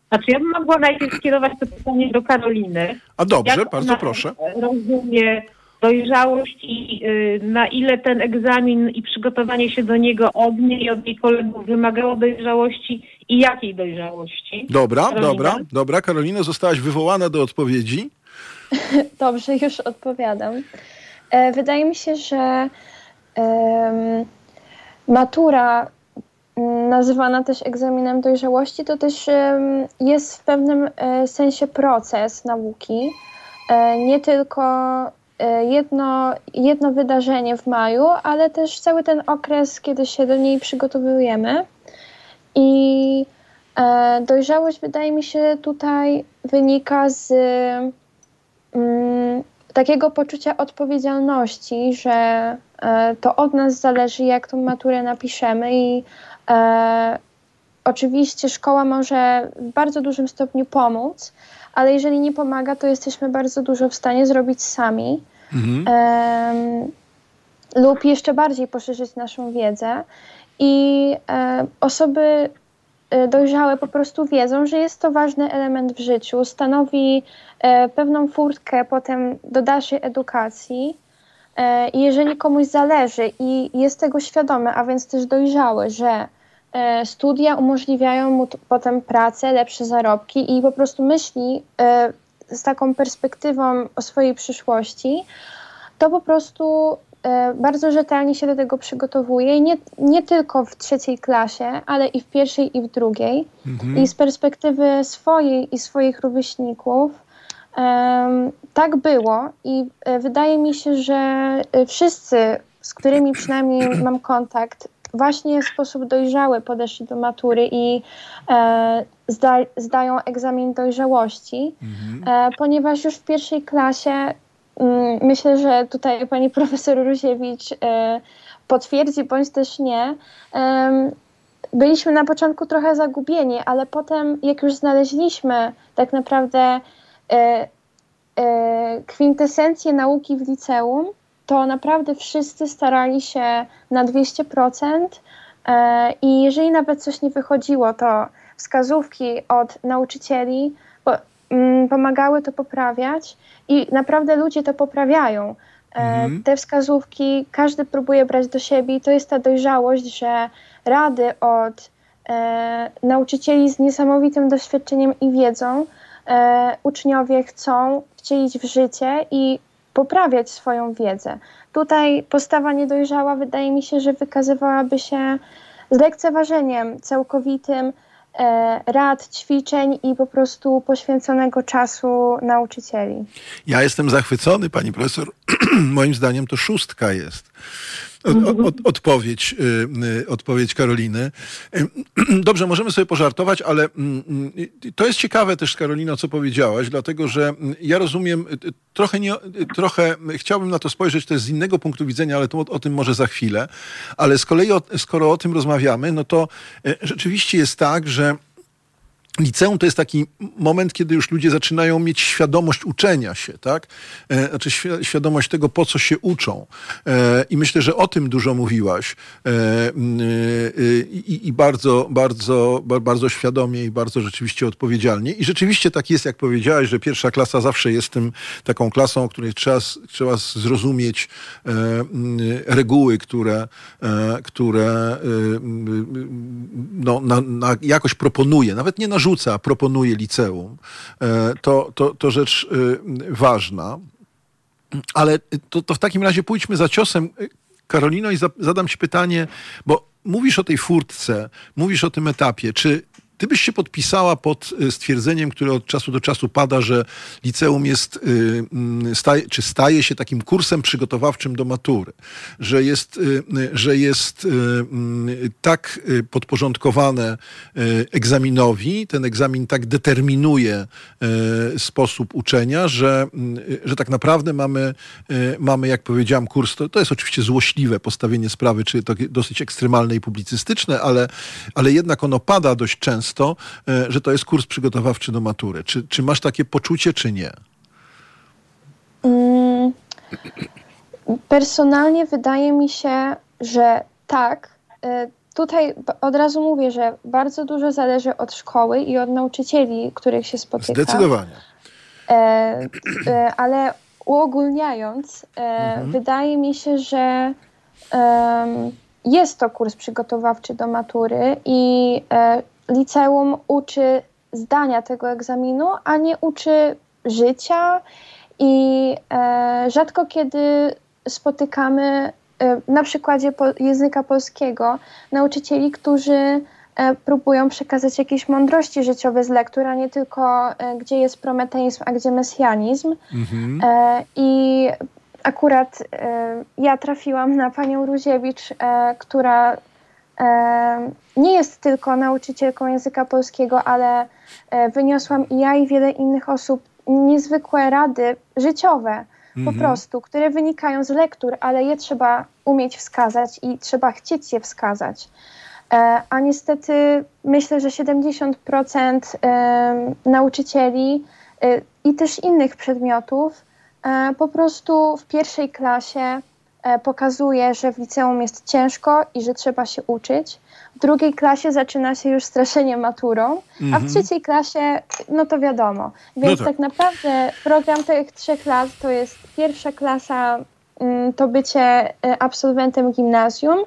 [SPEAKER 4] Znaczy, ja bym mogła najpierw skierować to pytanie do Karoliny.
[SPEAKER 1] A dobrze, jak bardzo proszę.
[SPEAKER 4] Rozumie dojrzałość i y, na ile ten egzamin i przygotowanie się do niego od niej i od jej kolegów wymagało dojrzałości i jakiej dojrzałości?
[SPEAKER 1] Dobra, Karolina? dobra, dobra. Karolina, zostałaś wywołana do odpowiedzi.
[SPEAKER 3] Dobrze, już odpowiadam. E, wydaje mi się, że um, matura nazywana też egzaminem dojrzałości, to też um, jest w pewnym e, sensie proces nauki. E, nie tylko E, jedno, jedno wydarzenie w maju, ale też cały ten okres, kiedy się do niej przygotowujemy. I e, dojrzałość wydaje mi się tutaj wynika z mm, takiego poczucia odpowiedzialności, że e, to od nas zależy, jak tą maturę napiszemy i e, oczywiście szkoła może w bardzo dużym stopniu pomóc, ale jeżeli nie pomaga, to jesteśmy bardzo dużo w stanie zrobić sami mhm. um, lub jeszcze bardziej poszerzyć naszą wiedzę. I e, osoby e, dojrzałe po prostu wiedzą, że jest to ważny element w życiu, stanowi e, pewną furtkę potem do dalszej edukacji. I jeżeli komuś zależy i jest tego świadomy, a więc też dojrzały, że studia umożliwiają mu potem pracę, lepsze zarobki i po prostu myśli z taką perspektywą o swojej przyszłości, to po prostu bardzo rzetelnie się do tego przygotowuje i nie, nie tylko w trzeciej klasie, ale i w pierwszej i w drugiej. Mhm. I z perspektywy swojej i swoich rówieśników tak było i e, wydaje mi się, że e, wszyscy, z którymi przynajmniej mam kontakt, właśnie w sposób dojrzały podeszli do matury i e, zda, zdają egzamin dojrzałości, mhm. e, ponieważ już w pierwszej klasie myślę, że tutaj pani profesor Ruziewicz e, potwierdzi, bądź też nie. byliśmy na początku trochę zagubieni, ale potem, jak już znaleźliśmy tak naprawdę e, e, kwintesencję nauki w liceum, to naprawdę wszyscy starali się na 200%. I jeżeli nawet coś nie wychodziło, to wskazówki od nauczycieli mm, pomagały to poprawiać i naprawdę ludzie to poprawiają. E, mhm. Te wskazówki każdy próbuje brać do siebie i to jest ta dojrzałość, że rady od e, nauczycieli z niesamowitym doświadczeniem i wiedzą e, uczniowie chcą wcielić w życie i poprawiać swoją wiedzę. Tutaj postawa niedojrzała wydaje mi się, że wykazywałaby się z lekceważeniem całkowitym rad, ćwiczeń i po prostu poświęconego czasu nauczycieli.
[SPEAKER 1] Ja jestem zachwycony, pani profesor. Moim zdaniem to szóstka jest. Od, odpowiedź, odpowiedź Karoliny. Dobrze, możemy sobie pożartować, ale mm, mm, to jest ciekawe też, Karolino, co powiedziałaś, dlatego że mm, ja rozumiem, trochę, nie, trochę chciałbym na to spojrzeć też z innego punktu widzenia, ale to o, o tym może za chwilę. Ale z kolei, skoro o tym rozmawiamy, no to e, rzeczywiście jest tak, że Liceum to jest taki moment, kiedy już ludzie zaczynają mieć świadomość uczenia się, tak? E, znaczy świadomość tego, po co się uczą. E, I myślę, że o tym dużo mówiłaś. E, I, bardzo, bardzo, bardzo świadomie i bardzo rzeczywiście odpowiedzialnie. I rzeczywiście tak jest, jak powiedziałaś, że pierwsza klasa zawsze jest tym taką klasą, której trzeba, trzeba zrozumieć reguły, które, które no, na, na jakoś proponuje. Nawet nie na narzuca, proponuje liceum, e, to, to, to rzecz e, ważna. Ale to, to w takim razie pójdźmy za ciosem, Karolino, i zadam ci pytanie, bo mówisz o tej furtce, mówisz o tym etapie. Czy ty byś się podpisała pod y, stwierdzeniem, które od czasu do czasu pada, że liceum jest, y, mm, staje, czy staje się takim kursem przygotowawczym do matury, że jest, y, że jest mm, tak podporządkowane egzaminowi, ten egzamin tak determinuje sposób uczenia, że, że tak naprawdę mamy, mamy jak powiedziałam, kurs, to, to jest oczywiście złośliwe postawienie sprawy, czy dosyć ekstremalne i publicystyczne, ale, ale jednak ono pada dość często często, e, że to jest kurs przygotowawczy do matury. Czy, czy masz takie poczucie, czy nie?
[SPEAKER 3] Mm, personalnie wydaje mi się, że tak. E, tutaj od razu mówię, że bardzo dużo zależy od szkoły i od nauczycieli, których się spotyka.
[SPEAKER 1] Zdecydowanie.
[SPEAKER 3] E, e, ale uogólniając, e, mhm. wydaje mi się, że jest to kurs przygotowawczy do matury i liceum uczy zdania tego egzaminu, a nie uczy życia i e, rzadko kiedy spotykamy e, na przykładzie po, języka polskiego nauczycieli, którzy e, próbują przekazać jakieś mądrości życiowe z lektur, a nie tylko e, gdzie jest prometeizm, a gdzie mesjanizm. Mhm. E, I akurat e, ja trafiłam na panią Ruziewicz, która nie jest tylko nauczycielką języka polskiego, ale e, wyniosłam i ja i wiele innych osób niezwykłe rady życiowe, po mhm. prostu, które wynikają z lektur, ale je trzeba umieć wskazać i trzeba chcieć je wskazać. E, a niestety myślę, że 70% nauczycieli e, i też innych przedmiotów po prostu w pierwszej klasie pokazuje, że w liceum jest ciężko i że trzeba się uczyć. W drugiej klasie zaczyna się już straszenie maturą, a w mhm. trzeciej klasie, no to wiadomo. Więc no tak. tak. naprawdę program tych trzech lat to jest pierwsza klasa, mm, to bycie e, absolwentem gimnazjum,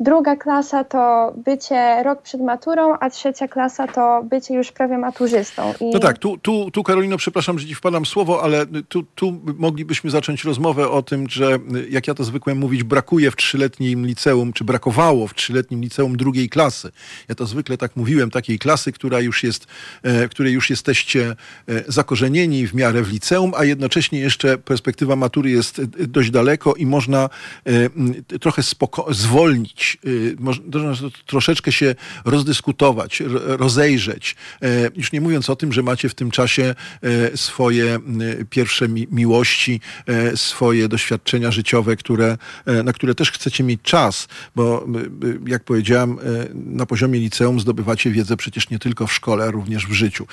[SPEAKER 3] Druga klasa to bycie rok przed maturą, a trzecia klasa to bycie już prawie maturzystą.
[SPEAKER 1] I... No tak, tu, tu, tu Karolino, przepraszam, że ci wpadam słowo, ale tu, tu moglibyśmy zacząć rozmowę o tym, że jak ja to zwykłem mówić, brakuje w trzyletnim liceum, czy brakowało w trzyletnim liceum drugiej klasy. Ja to zwykle tak mówiłem, takiej klasy, która już jest, e, której już jesteście e, zakorzenieni w miarę w liceum, a jednocześnie jeszcze perspektywa matury jest e, dość daleko i można trochę spoko- zwolnić Y, można troszeczkę się rozdyskutować, rozejrzeć. E, już nie mówiąc o tym, że macie w tym czasie e, swoje pierwsze miłości, e, swoje doświadczenia życiowe, które, na które też chcecie mieć czas, bo jak powiedziałem, na poziomie liceum zdobywacie wiedzę przecież nie tylko w szkole, a również w życiu.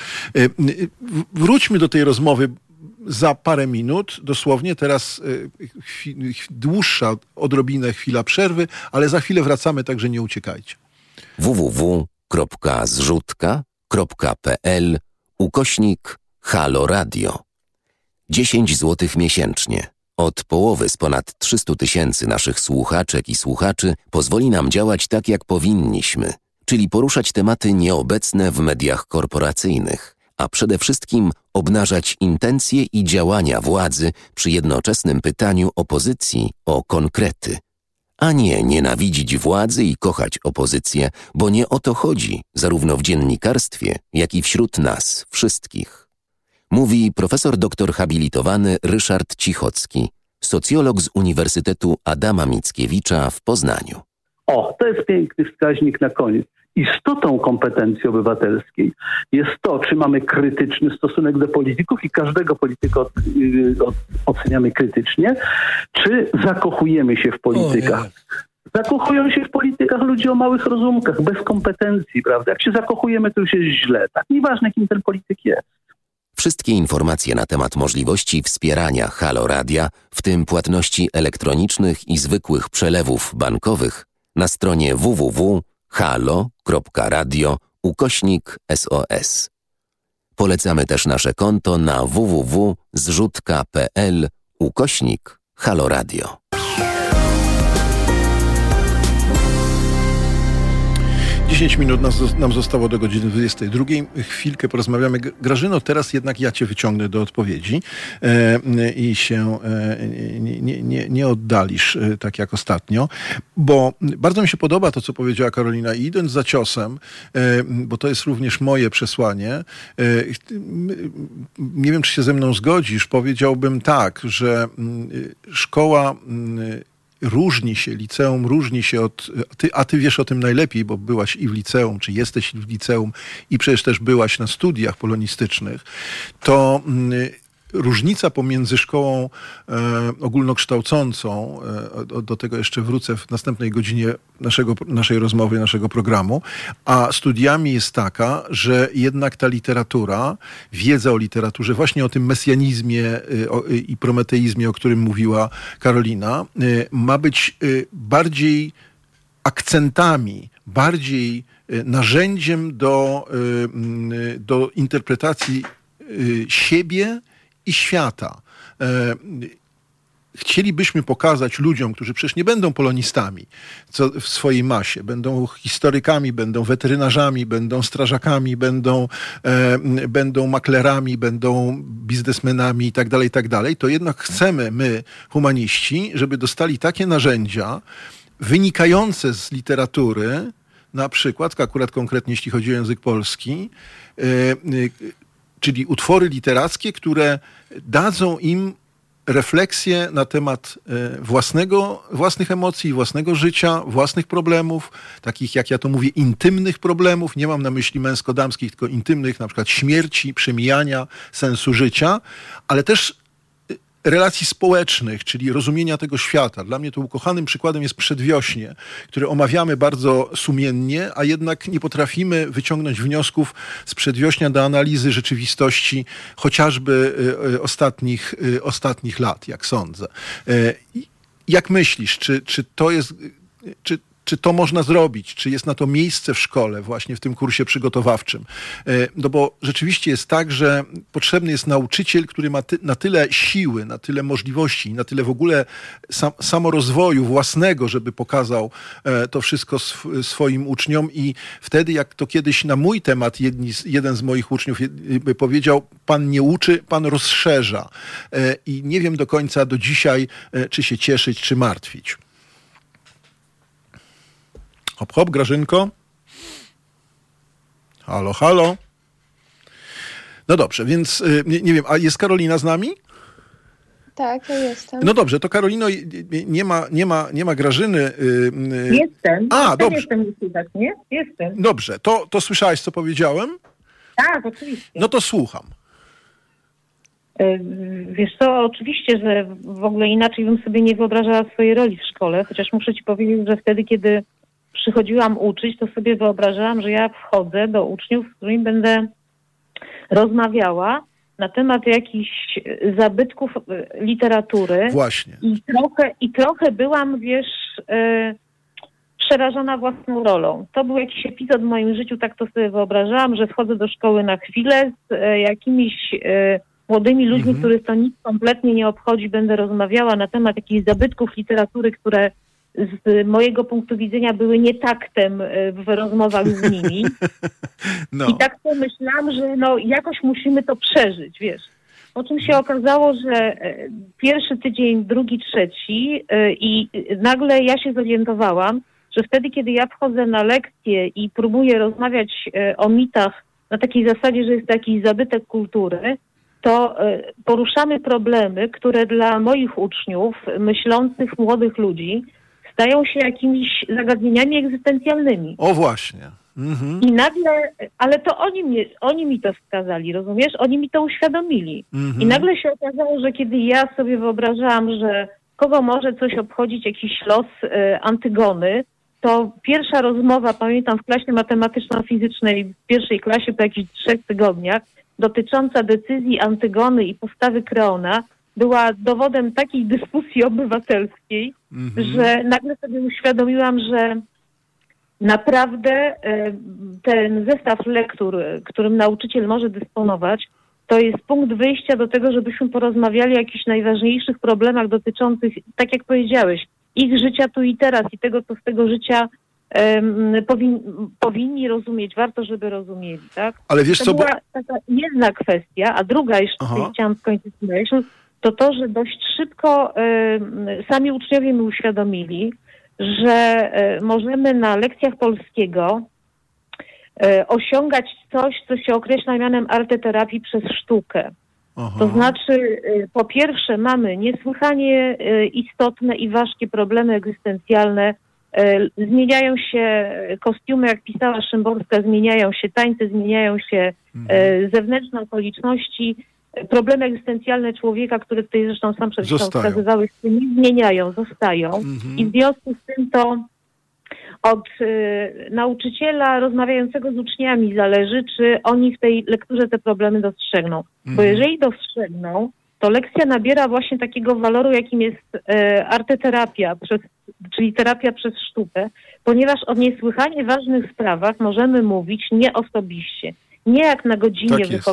[SPEAKER 1] Wróćmy do tej rozmowy za parę minut, dosłownie teraz y, dłuższa odrobinę chwila przerwy, ale za chwilę wracamy, także nie uciekajcie.
[SPEAKER 2] www.zrzutka.pl ukośnik Halo Radio 10 zł miesięcznie. Od połowy z ponad 300 tysięcy naszych słuchaczek i słuchaczy pozwoli nam działać tak, jak powinniśmy, czyli poruszać tematy nieobecne w mediach korporacyjnych a przede wszystkim obnażać intencje i działania władzy przy jednoczesnym pytaniu opozycji o konkrety. A nie nienawidzić władzy i kochać opozycję, bo nie o to chodzi zarówno w dziennikarstwie, jak i wśród nas wszystkich. Mówi profesor doktor habilitowany Ryszard Cichocki, socjolog z Uniwersytetu Adama Mickiewicza w Poznaniu.
[SPEAKER 5] O, to jest piękny wskaźnik na koniec. Istotą kompetencji obywatelskiej jest to, czy mamy krytyczny stosunek do polityków i każdego polityka od, y, od, oceniamy krytycznie, czy zakochujemy się w politykach. Zakochują się w politykach ludzie o małych rozumkach, bez kompetencji, prawda? Jak się zakochujemy, to już jest źle. Tak nieważne, kim ten polityk jest.
[SPEAKER 2] Wszystkie informacje na temat możliwości wspierania Halo Radia, w tym płatności elektronicznych i zwykłych przelewów bankowych, na stronie www.halo.radio ukośnik SOS. Polecamy też nasze konto na www.zrzutka.pl ukośnik Halo
[SPEAKER 1] 10 minut nam zostało do godziny 22. Chwilkę porozmawiamy. Grażyno, teraz jednak ja cię wyciągnę do odpowiedzi e, i się e, nie, nie, nie, oddalisz e, tak jak ostatnio, bo bardzo mi się podoba to, co powiedziała Karolina i idąc za ciosem, e, bo to jest również moje przesłanie, e, nie wiem, czy się ze mną zgodzisz, powiedziałbym tak, że szkoła różni się, liceum różni się od, ty, a ty wiesz o tym najlepiej, bo byłaś i w liceum, czy jesteś w liceum i przecież też byłaś na studiach polonistycznych, to mm, różnica pomiędzy szkołą e, ogólnokształcącą, e, do, tego jeszcze wrócę w następnej godzinie naszego, naszej rozmowy, naszego programu, a studiami jest taka, że jednak ta literatura, wiedza o literaturze, właśnie o tym mesjanizmie e, i prometeizmie, o którym mówiła Karolina, ma być bardziej akcentami, bardziej narzędziem do, do interpretacji siebie i świata. E, chcielibyśmy pokazać ludziom, którzy przecież nie będą polonistami co w swojej masie, będą historykami, będą weterynarzami, będą strażakami, będą, e, będą maklerami, będą biznesmenami i tak dalej, i tak to jednak chcemy my, humaniści, żeby dostali takie narzędzia wynikające z literatury, na przykład, akurat konkretnie jeśli chodzi o język polski, e, czyli utwory literackie, które dadzą im refleksję na temat e, własnego, własnych emocji, własnego życia, własnych problemów, takich jak ja to mówię, intymnych problemów. Nie mam na myśli męsko-damskich, tylko intymnych, na przykład śmierci, przemijania, sensu życia, ale też relacji społecznych, czyli rozumienia tego świata. Dla mnie to ukochanym przykładem jest przedwiośnie, które omawiamy bardzo sumiennie, a jednak nie potrafimy wyciągnąć wniosków z przedwiośnia do analizy rzeczywistości chociażby y, y, ostatnich, y, ostatnich lat, jak sądzę. Jak myślisz, czy, czy to jest, czy czy to można zrobić, czy jest na to miejsce w szkole, właśnie w tym kursie przygotowawczym. E, no bo rzeczywiście jest tak, że potrzebny jest nauczyciel, który ma ty, na tyle siły, na tyle możliwości, na tyle w ogóle sam, samorozwoju własnego, żeby pokazał e, to wszystko sw swoim uczniom i wtedy, jak to kiedyś na mój temat jedni, jeden z moich uczniów powiedział, pan nie uczy, pan rozszerza. E, I nie wiem do końca do dzisiaj, czy się cieszyć, czy martwić. Hop, hop, Grażynko. Halo, halo. No dobrze, więc y, nie, nie wiem, a jest Karolina z nami?
[SPEAKER 3] Tak, ja jestem.
[SPEAKER 1] No dobrze, to Karolino, nie ma, nie ma, nie ma Grażyny. Y,
[SPEAKER 4] y, jestem.
[SPEAKER 1] A,
[SPEAKER 4] jestem,
[SPEAKER 1] dobrze.
[SPEAKER 4] Jestem, tak, nie? Jestem.
[SPEAKER 1] Dobrze, to, to słyszałeś, co powiedziałem?
[SPEAKER 4] Tak, oczywiście.
[SPEAKER 1] No to słucham.
[SPEAKER 4] Wiesz co, oczywiście, że w ogóle inaczej bym sobie nie wyobrażała swojej roli w szkole, chociaż muszę ci powiedzieć, że wtedy, kiedy przychodziłam uczyć, to sobie wyobrażałam, że ja wchodzę do uczniów, z którymi będę rozmawiała na temat jakichś zabytków e, literatury.
[SPEAKER 1] Właśnie.
[SPEAKER 4] I trochę, i trochę byłam, wiesz, e, przerażona własną rolą. To był jakiś epizod w moim życiu, tak to sobie wyobrażałam, że wchodzę do szkoły na chwilę z e, jakimiś młodymi ludźmi, mhm. których to nic kompletnie nie obchodzi, będę rozmawiała na temat jakichś zabytków literatury, które z mojego punktu widzenia były nietaktem e, w rozmowach z nimi. No. I tak pomyślałam, że no jakoś musimy to przeżyć, wiesz. Po czym się okazało, że e, pierwszy tydzień, drugi, trzeci e, i nagle ja się zorientowałam, że wtedy, kiedy ja wchodzę na lekcję i próbuję rozmawiać o mitach na takiej zasadzie, że jest to jakiś zabytek kultury, to poruszamy problemy, które dla moich uczniów, myślących młodych ludzi, stają się jakimiś zagadnieniami egzystencjalnymi.
[SPEAKER 1] O właśnie. Mhm.
[SPEAKER 4] I nagle, ale to oni, mnie, oni mi to wskazali, rozumiesz? Oni mi to uświadomili.
[SPEAKER 1] Mhm.
[SPEAKER 4] I nagle się okazało, że kiedy ja sobie wyobrażałam, że kogo może coś obchodzić, jakiś los e, Antygony, to pierwsza rozmowa, pamiętam w klasie matematyczno-fizycznej w pierwszej klasie po jakichś trzech tygodniach, dotycząca decyzji Antygony i postawy Kreona, była dowodem takiej dyskusji obywatelskiej,
[SPEAKER 1] Mhm.
[SPEAKER 4] że nagle sobie uświadomiłam, że naprawdę e, ten zestaw lektur, e, którym nauczyciel może dysponować, to jest punkt wyjścia do tego, żebyśmy porozmawiali o jakichś najważniejszych problemach dotyczących, tak jak powiedziałeś, ich życia tu i teraz i tego, co z tego życia em, powin, powinni rozumieć, warto, żeby rozumieli, tak?
[SPEAKER 1] Ale wiesz
[SPEAKER 4] To
[SPEAKER 1] co, bo...
[SPEAKER 4] była taka jedna kwestia, a druga jeszcze chciałam skończyć myśl, to to, że dość szybko em, sami uczniowie mi uświadomili, że e, możemy na lekcjach polskiego e, osiągać coś, co się określa mianem arteterapii przez sztukę.
[SPEAKER 1] Aha.
[SPEAKER 4] To znaczy, y, po pierwsze, mamy niesłychanie y, istotne i ważkie problemy egzystencjalne. Y, Zmieniają się kostiumy, jak pisała Szymborska, zmieniają się tańce, zmieniają się
[SPEAKER 1] Mhm.
[SPEAKER 4] y, zewnętrzne okoliczności. Y, Problemy egzystencjalne człowieka, które tutaj zresztą sam przed chwilą wskazywałeś, nie zmieniają, zostają.
[SPEAKER 1] Mhm.
[SPEAKER 4] I w związku z tym to od y, nauczyciela rozmawiającego z uczniami zależy, czy oni w tej lekturze te problemy dostrzegną. Bo
[SPEAKER 1] Mhm.
[SPEAKER 4] jeżeli dostrzegną, to lekcja nabiera właśnie takiego waloru, jakim jest e, arteterapia, przez, czyli terapia przez sztukę, ponieważ o niesłychanie ważnych sprawach możemy mówić nie osobiście, nie jak na godzinie
[SPEAKER 1] Tak jest.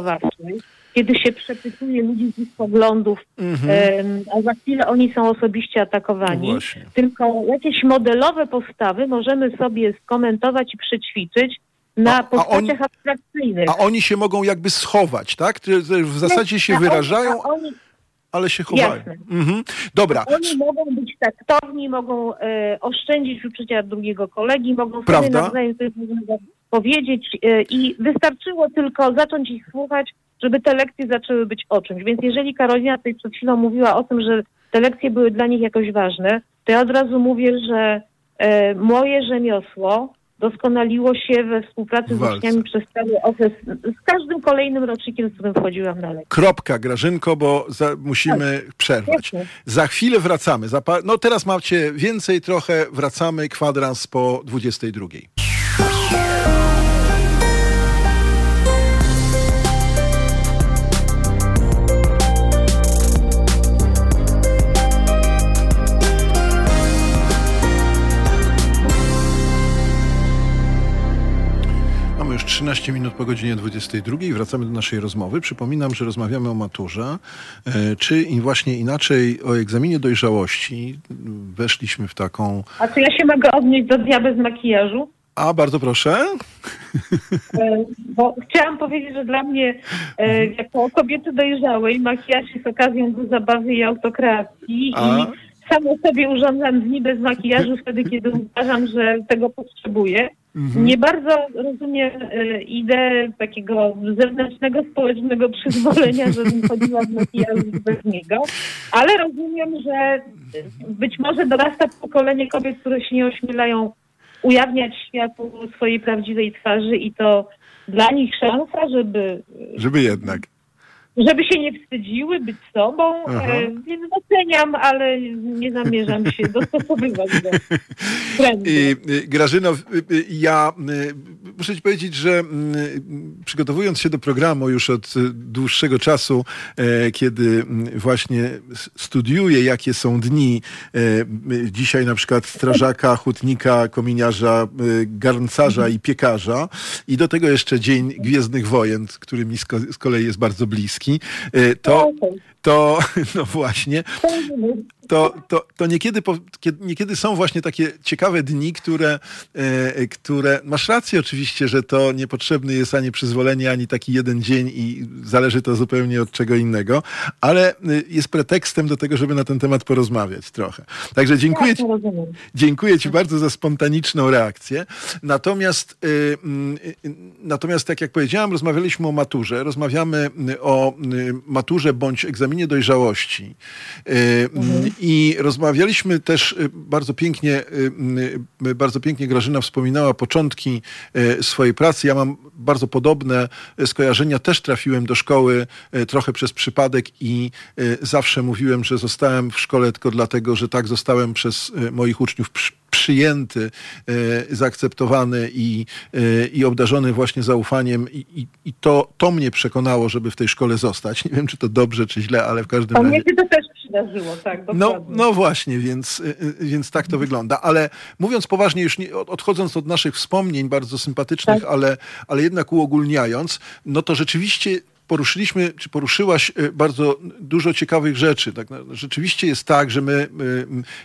[SPEAKER 4] Kiedy się przepytuje ludzi z ich poglądów,
[SPEAKER 1] Mhm.
[SPEAKER 4] a za chwilę oni są osobiście atakowani
[SPEAKER 1] Właśnie.
[SPEAKER 4] tylko jakieś modelowe postawy możemy sobie skomentować i przećwiczyć na
[SPEAKER 1] A- a
[SPEAKER 4] postaciach
[SPEAKER 1] oni-
[SPEAKER 4] abstrakcyjnych.
[SPEAKER 1] A oni się mogą jakby schować, tak? W zasadzie się
[SPEAKER 4] A
[SPEAKER 1] wyrażają,
[SPEAKER 4] a oni,
[SPEAKER 1] ale się chowają. Mhm. Dobra,
[SPEAKER 4] oni mogą być taktowni, mogą e, oszczędzić uczucia drugiego kolegi, mogą
[SPEAKER 1] Prawda.
[SPEAKER 4] sobie nawzajem coś powiedzieć e, i wystarczyło tylko zacząć ich słuchać, żeby te lekcje zaczęły być o czymś. Więc jeżeli Karolina tutaj przed chwilą mówiła o tym, że te lekcje były dla nich jakoś ważne, to ja od razu mówię, że e, moje rzemiosło doskonaliło się we współpracy
[SPEAKER 1] W
[SPEAKER 4] z
[SPEAKER 1] walce.
[SPEAKER 4] uczniami przez cały okres, z każdym kolejnym rocznikiem, z którym wchodziłam na lekcje.
[SPEAKER 1] kropka, Grażynko, bo za, musimy przerwać.
[SPEAKER 4] Jasne.
[SPEAKER 1] Za chwilę wracamy. Za no teraz macie więcej trochę, wracamy kwadrans po 22. już 13 minut po godzinie 22 i wracamy do naszej rozmowy. Przypominam, że rozmawiamy o maturze, e, czy właśnie inaczej o egzaminie dojrzałości. Weszliśmy w taką...
[SPEAKER 4] A czy ja się mogę odnieść do dnia bez makijażu?
[SPEAKER 1] A, bardzo proszę.
[SPEAKER 4] E, Bo chciałam powiedzieć, że dla mnie, e, jako kobiety dojrzałej, makijaż jest okazją do zabawy i autokreacji.
[SPEAKER 1] A?
[SPEAKER 4] I samo sobie urządzam dni bez makijażu wtedy, kiedy uważam, że tego potrzebuję. Nie bardzo rozumiem e, ideę takiego zewnętrznego, społecznego przyzwolenia, żebym chodziła w makijażu bez niego, ale rozumiem, że być może dorasta pokolenie kobiet, które się nie ośmielają ujawniać światu swojej prawdziwej twarzy i to dla nich szansa, żeby,
[SPEAKER 1] Żeby jednak.
[SPEAKER 4] Żeby się nie wstydziły być sobą, e, więc doceniam, ale nie zamierzam się dostosowywać do trendu.
[SPEAKER 1] I, y, Grażyno, y, y, ja muszę ci powiedzieć, że y, przygotowując się do programu już od dłuższego czasu, e, kiedy y, właśnie studiuję, jakie są dni e, dzisiaj na przykład strażaka, hutnika, kominiarza, garncarza i piekarza i do tego jeszcze Dzień Gwiezdnych Wojen, który mi z kolei jest bardzo bliski, e, to
[SPEAKER 4] Okej.
[SPEAKER 1] To no właśnie, to, to, to niekiedy, niekiedy są właśnie takie ciekawe dni, które, e, które, masz rację oczywiście, że to niepotrzebny jest ani przyzwolenie, ani taki jeden dzień i zależy to zupełnie od czego innego, ale e, jest pretekstem do tego, żeby na ten temat porozmawiać trochę. Także dziękuję ci, dziękuję ci bardzo za spontaniczną reakcję. Natomiast, e, natomiast tak jak powiedziałem, rozmawialiśmy o maturze, rozmawiamy o maturze bądź egzaminie dojrzałości. Mhm. I rozmawialiśmy też y, bardzo pięknie, y, y, bardzo pięknie Grażyna wspominała początki swojej pracy. Ja mam bardzo podobne skojarzenia. Też trafiłem do szkoły trochę przez przypadek i zawsze mówiłem, że zostałem w szkole tylko dlatego, że tak zostałem przez moich uczniów przyjęty, e, zaakceptowany i, e, i obdarzony właśnie zaufaniem i, i, i, to, to mnie przekonało, żeby w tej szkole zostać. Nie wiem, czy to dobrze, czy źle, ale w każdym razie...
[SPEAKER 4] Mnie się to też przydarzyło, tak,
[SPEAKER 1] no, no właśnie, więc, e, więc tak to wygląda. Ale mówiąc poważnie, już nie, odchodząc od naszych wspomnień bardzo sympatycznych, tak. ale, ale jednak uogólniając, no to rzeczywiście poruszyliśmy, czy poruszyłaś e, bardzo dużo ciekawych rzeczy. Tak, no, rzeczywiście jest tak, że my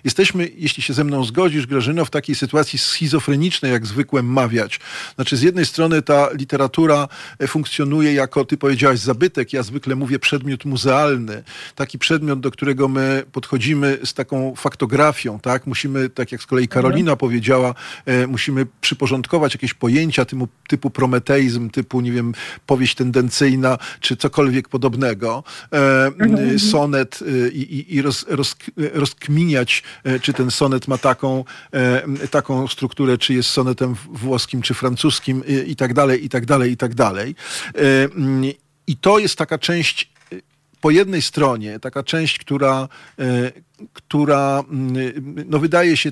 [SPEAKER 1] jesteśmy, jeśli się ze mną zgodzisz, Grażyno, w takiej sytuacji schizofrenicznej, jak zwykłem mawiać. Znaczy, z jednej strony ta literatura e, funkcjonuje jako, ty powiedziałaś, zabytek. Ja zwykle mówię przedmiot muzealny. Taki przedmiot, do którego my podchodzimy z taką faktografią, tak? Musimy, tak jak z kolei Karolina mhm. powiedziała, e, musimy przyporządkować jakieś pojęcia typu, typu prometeizm, typu, nie wiem, powieść tendencyjna, czy cokolwiek podobnego, e, mhm. sonet y, i, i roz, roz, rozkminiać, e, czy ten sonet ma taką, e, taką strukturę, czy jest sonetem włoskim, czy francuskim i tak dalej, i tak dalej, i tak dalej. I to jest taka część po jednej stronie, taka część, która, która no wydaje się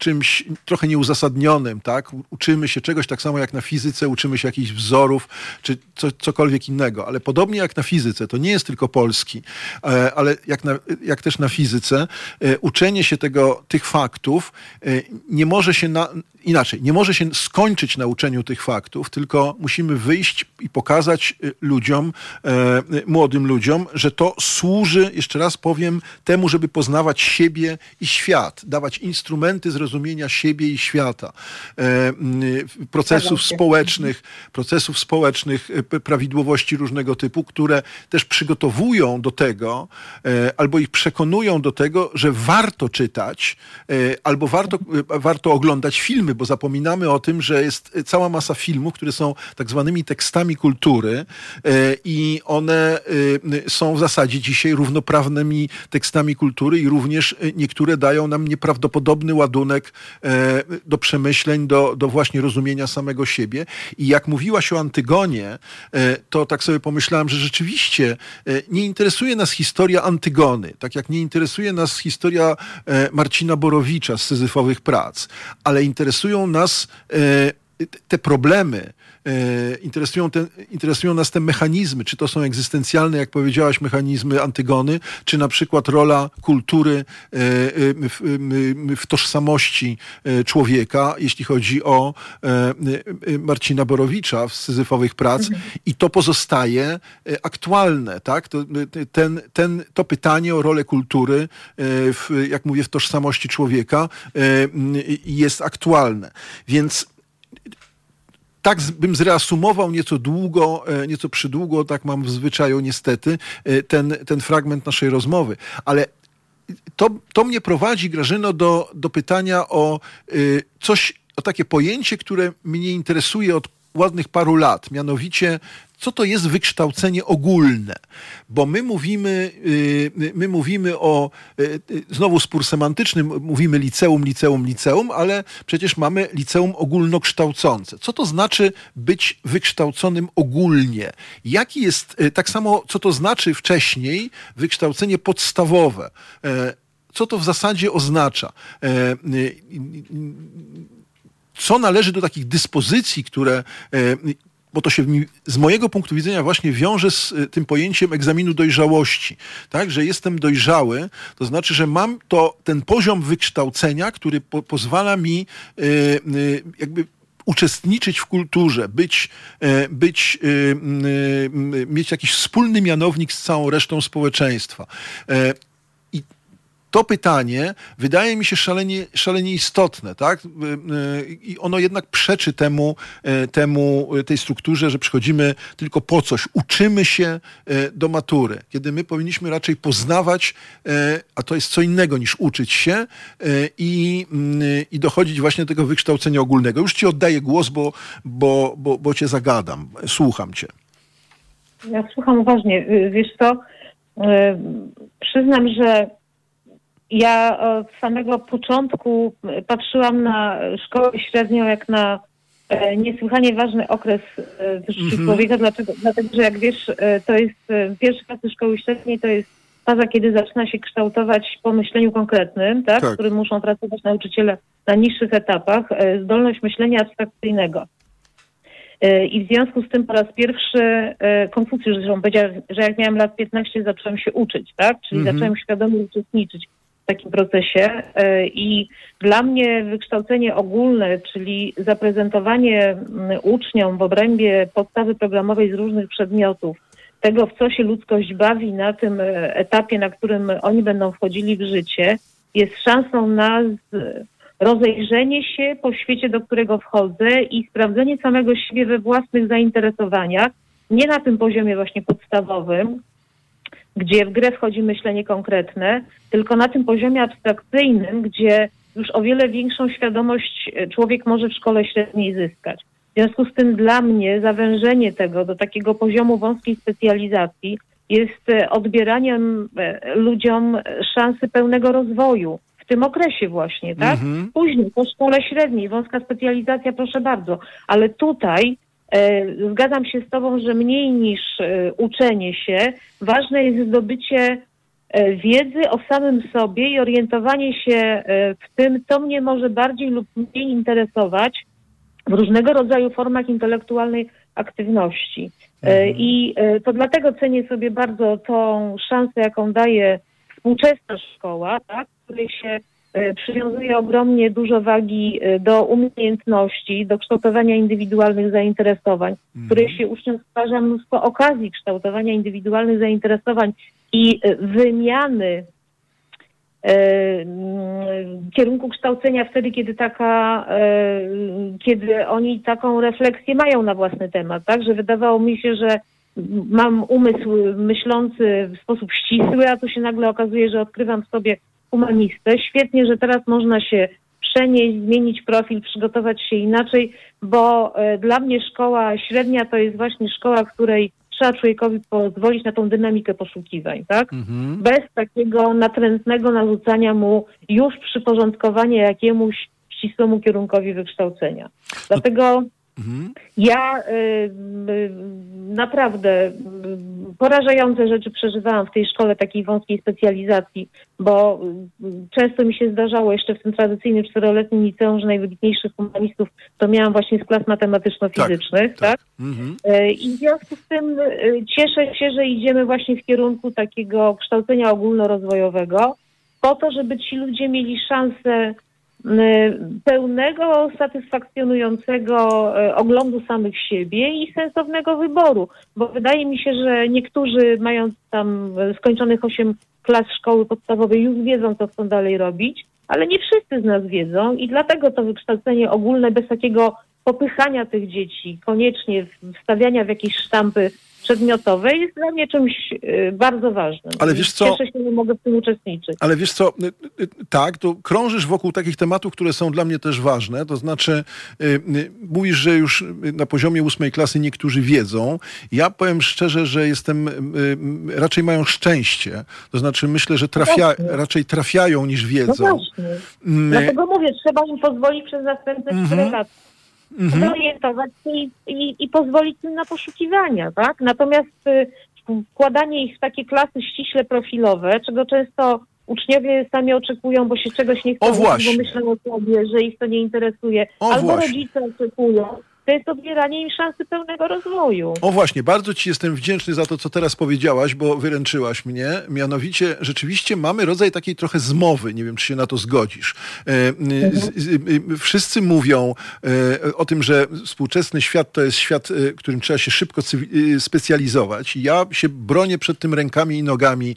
[SPEAKER 1] czymś trochę nieuzasadnionym, tak? Uczymy się czegoś tak samo jak na fizyce, uczymy się jakichś wzorów, czy co, cokolwiek innego. Ale podobnie jak na fizyce, to nie jest tylko polski, e, ale jak, na, jak też na fizyce, e, uczenie się tego, tych faktów e, nie może się na, inaczej, nie może się skończyć na uczeniu tych faktów, tylko musimy wyjść i pokazać ludziom, młodym ludziom, że to służy, jeszcze raz powiem, temu, żeby poznawać siebie i świat, dawać instrumenty zrozumienia zrozumienia siebie i świata, e, procesów społecznych, procesów społecznych, e, prawidłowości różnego typu, które też przygotowują do tego, e, albo ich przekonują do tego, że warto czytać, albo warto, warto oglądać filmy, bo zapominamy o tym, że jest cała masa filmów, które są tak zwanymi tekstami kultury i one są w zasadzie dzisiaj równoprawnymi tekstami kultury i również niektóre dają nam nieprawdopodobny ładunek E, do przemyśleń, do, do właśnie rozumienia samego siebie. I jak mówiłaś o Antygonie, e, to tak sobie pomyślałem, że rzeczywiście e, nie interesuje nas historia Antygony, tak jak nie interesuje nas historia Marcina Borowicza z Syzyfowych Prac, ale interesują nas te problemy, E, interesują, ten, interesują nas te mechanizmy, czy to są egzystencjalne, jak powiedziałaś, mechanizmy Antygony, czy na przykład rola kultury e, w, w tożsamości e, człowieka, jeśli chodzi o Marcina Borowicza w Syzyfowych Prac mhm. i to pozostaje aktualne, tak? To, ten, ten, to pytanie o rolę kultury, w, jak mówię, w tożsamości człowieka jest aktualne. Więc tak bym zreasumował nieco długo, e, nieco przydługo, tak mam w zwyczaju niestety, e, ten, ten fragment naszej rozmowy. Ale to, to mnie prowadzi, Grażyno, do, do pytania o e, coś, o takie pojęcie, które mnie interesuje od ładnych paru lat, mianowicie co to jest wykształcenie ogólne. Bo my mówimy, y, my mówimy o, y, y, znowu spór semantyczny, mówimy liceum, liceum, liceum, ale przecież mamy liceum ogólnokształcące. Co to znaczy być wykształconym ogólnie? Jaki jest, tak samo, co to znaczy wcześniej wykształcenie podstawowe? E, co to w zasadzie oznacza? E, co należy do takich dyspozycji, które e, bo to się z mojego punktu widzenia właśnie wiąże z y, tym pojęciem egzaminu dojrzałości. Tak, że jestem dojrzały, to znaczy, że mam to, ten poziom wykształcenia, który po, pozwala mi y, jakby uczestniczyć w kulturze, być, e, być, e, e, mieć jakiś wspólny mianownik z całą resztą społeczeństwa to pytanie wydaje mi się szalenie, szalenie istotne, tak? Y, y, I ono jednak przeczy temu, y, temu, tej strukturze, że przychodzimy tylko po coś, uczymy się do matury, kiedy my powinniśmy raczej poznawać, a to jest co innego niż uczyć się i, i dochodzić właśnie do tego wykształcenia ogólnego. Już ci oddaję głos, bo, bo, bo, bo cię zagadam. Słucham cię.
[SPEAKER 4] Ja słucham uważnie. Wiesz co, przyznam, że ja od samego początku patrzyłam na szkołę średnią jak na e, niesłychanie ważny okres e, w życiu mm -hmm. człowieka, dlaczego? dlatego że jak wiesz, e, to jest pierwsza klasy szkoły średniej, to jest faza, kiedy zaczyna się kształtować po myśleniu konkretnym, tak, tak. w którym muszą pracować nauczyciele na niższych etapach, zdolność myślenia abstrakcyjnego. I w związku z tym po raz pierwszy Konfucjusz zresztą powiedział, że jak miałem lat 15 zacząłem się uczyć, tak? Czyli mm -hmm. zacząłem świadomie uczestniczyć takim procesie e, i dla mnie wykształcenie ogólne, czyli zaprezentowanie mm, uczniom w obrębie podstawy programowej z różnych przedmiotów, tego w co się ludzkość bawi na tym e, etapie, na którym oni będą wchodzili w życie, jest szansą na rozejrzenie się po świecie, do którego wchodzę i sprawdzenie samego siebie we własnych zainteresowaniach, nie na tym poziomie właśnie podstawowym, gdzie w grę wchodzi myślenie konkretne, tylko na tym poziomie abstrakcyjnym, gdzie już o wiele większą świadomość e, człowiek może w szkole średniej zyskać. W związku z tym dla mnie zawężenie tego do takiego poziomu wąskiej specjalizacji jest e, odbieraniem e, ludziom szansy pełnego rozwoju w tym okresie właśnie, tak? Mhm. Później po szkole średniej, wąska specjalizacja, proszę bardzo, ale tutaj zgadzam się z Tobą, że mniej niż e, uczenie się, ważne jest zdobycie e, wiedzy o samym sobie i orientowanie się w tym, co mnie może bardziej lub mniej interesować w różnego rodzaju formach intelektualnej aktywności. Mhm. I to dlatego cenię sobie bardzo tą szansę, jaką daje współczesna szkoła, tak, w której się E, przywiązuje ogromnie dużo wagi e, do umiejętności, do kształtowania indywidualnych zainteresowań, mhm. które się uczniom stwarza mnóstwo okazji kształtowania indywidualnych zainteresowań i e, wymiany kierunku kształcenia wtedy, kiedy taka, kiedy oni taką refleksję mają na własny temat, tak, że wydawało mi się, że mam umysł myślący w sposób ścisły, a tu się nagle okazuje, że odkrywam w sobie humanistę. Świetnie, że teraz można się przenieść, zmienić profil, przygotować się inaczej, bo e, dla mnie szkoła średnia to jest właśnie szkoła, w której trzeba człowiekowi pozwolić na tą dynamikę poszukiwań, tak? Mhm. Bez takiego natrętnego narzucania mu już przyporządkowania jakiemuś ścisłemu kierunkowi wykształcenia. Dlatego Mhm. Ja y, y, naprawdę y, porażające rzeczy przeżywałam w tej szkole takiej wąskiej specjalizacji, bo często mi się zdarzało jeszcze w tym tradycyjnym czteroletnim liceum, że najwybitniejszych humanistów to miałam właśnie z klas matematyczno-fizycznych, tak? tak? tak? Mhm. I w związku z tym cieszę się, że idziemy właśnie w kierunku takiego kształcenia ogólnorozwojowego, po to, żeby ci ludzie mieli szansę pełnego, satysfakcjonującego y, oglądu samych siebie i sensownego wyboru, bo wydaje mi się, że niektórzy mając tam skończonych 8 klas szkoły podstawowej już wiedzą, co chcą dalej robić, ale nie wszyscy z nas wiedzą i dlatego to wykształcenie ogólne bez takiego popychania tych dzieci, koniecznie wstawiania w jakieś sztampy przedmiotowe jest dla mnie czymś y, bardzo ważnym.
[SPEAKER 1] Ale wiesz co?
[SPEAKER 4] Cieszę się, że mogę w tym uczestniczyć.
[SPEAKER 1] Ale wiesz co, y, y, tak, to krążysz wokół takich tematów, które są dla mnie też ważne. To znaczy, mówisz, że już na poziomie ósmej klasy niektórzy wiedzą. Ja powiem szczerze, że jestem, raczej mają szczęście. To znaczy, myślę, że trafia, no raczej trafiają niż wiedzą. No
[SPEAKER 4] właśnie. Mm. Dlatego mówię, trzeba im pozwolić przez następne mm 4 lata mhm. Zorientować się i, i, i, pozwolić im na poszukiwania, tak? Natomiast y, wkładanie ich w takie klasy ściśle profilowe, czego często uczniowie sami oczekują, bo się czegoś nie chcą,
[SPEAKER 1] o,
[SPEAKER 4] bo myślą o sobie, że ich to nie interesuje, o, albo właśnie. rodzice oczekują, to jest odbieranie im szansy pełnego rozwoju.
[SPEAKER 1] O właśnie, bardzo Ci jestem wdzięczny za to, co teraz powiedziałaś, bo wyręczyłaś mnie. Mianowicie, rzeczywiście mamy rodzaj takiej trochę zmowy. Nie wiem, czy się na to zgodzisz. Mhm. Wszyscy mówią o tym, że współczesny świat to jest świat, którym trzeba się szybko specjalizować. I ja się bronię przed tym rękami i nogami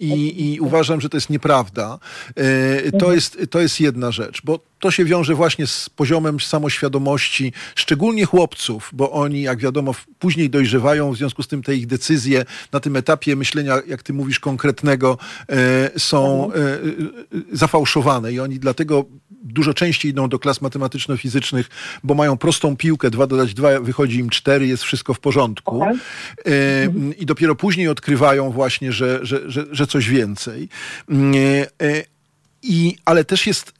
[SPEAKER 1] i, i uważam, że to jest nieprawda. To mhm. jest, to jest jedna rzecz, bo to się wiąże właśnie z poziomem samoświadomości, szczególnie chłopców, bo oni, jak wiadomo, później dojrzewają, w związku z tym te ich decyzje na tym etapie myślenia, jak ty mówisz, konkretnego, e, są e, e, zafałszowane i oni dlatego dużo częściej idą do klas matematyczno-fizycznych, bo mają prostą piłkę, dwa dodać dwa, wychodzi im cztery, jest wszystko w porządku. Okay. E, I dopiero później odkrywają właśnie, że, że, że, że coś więcej. E, i, ale też jest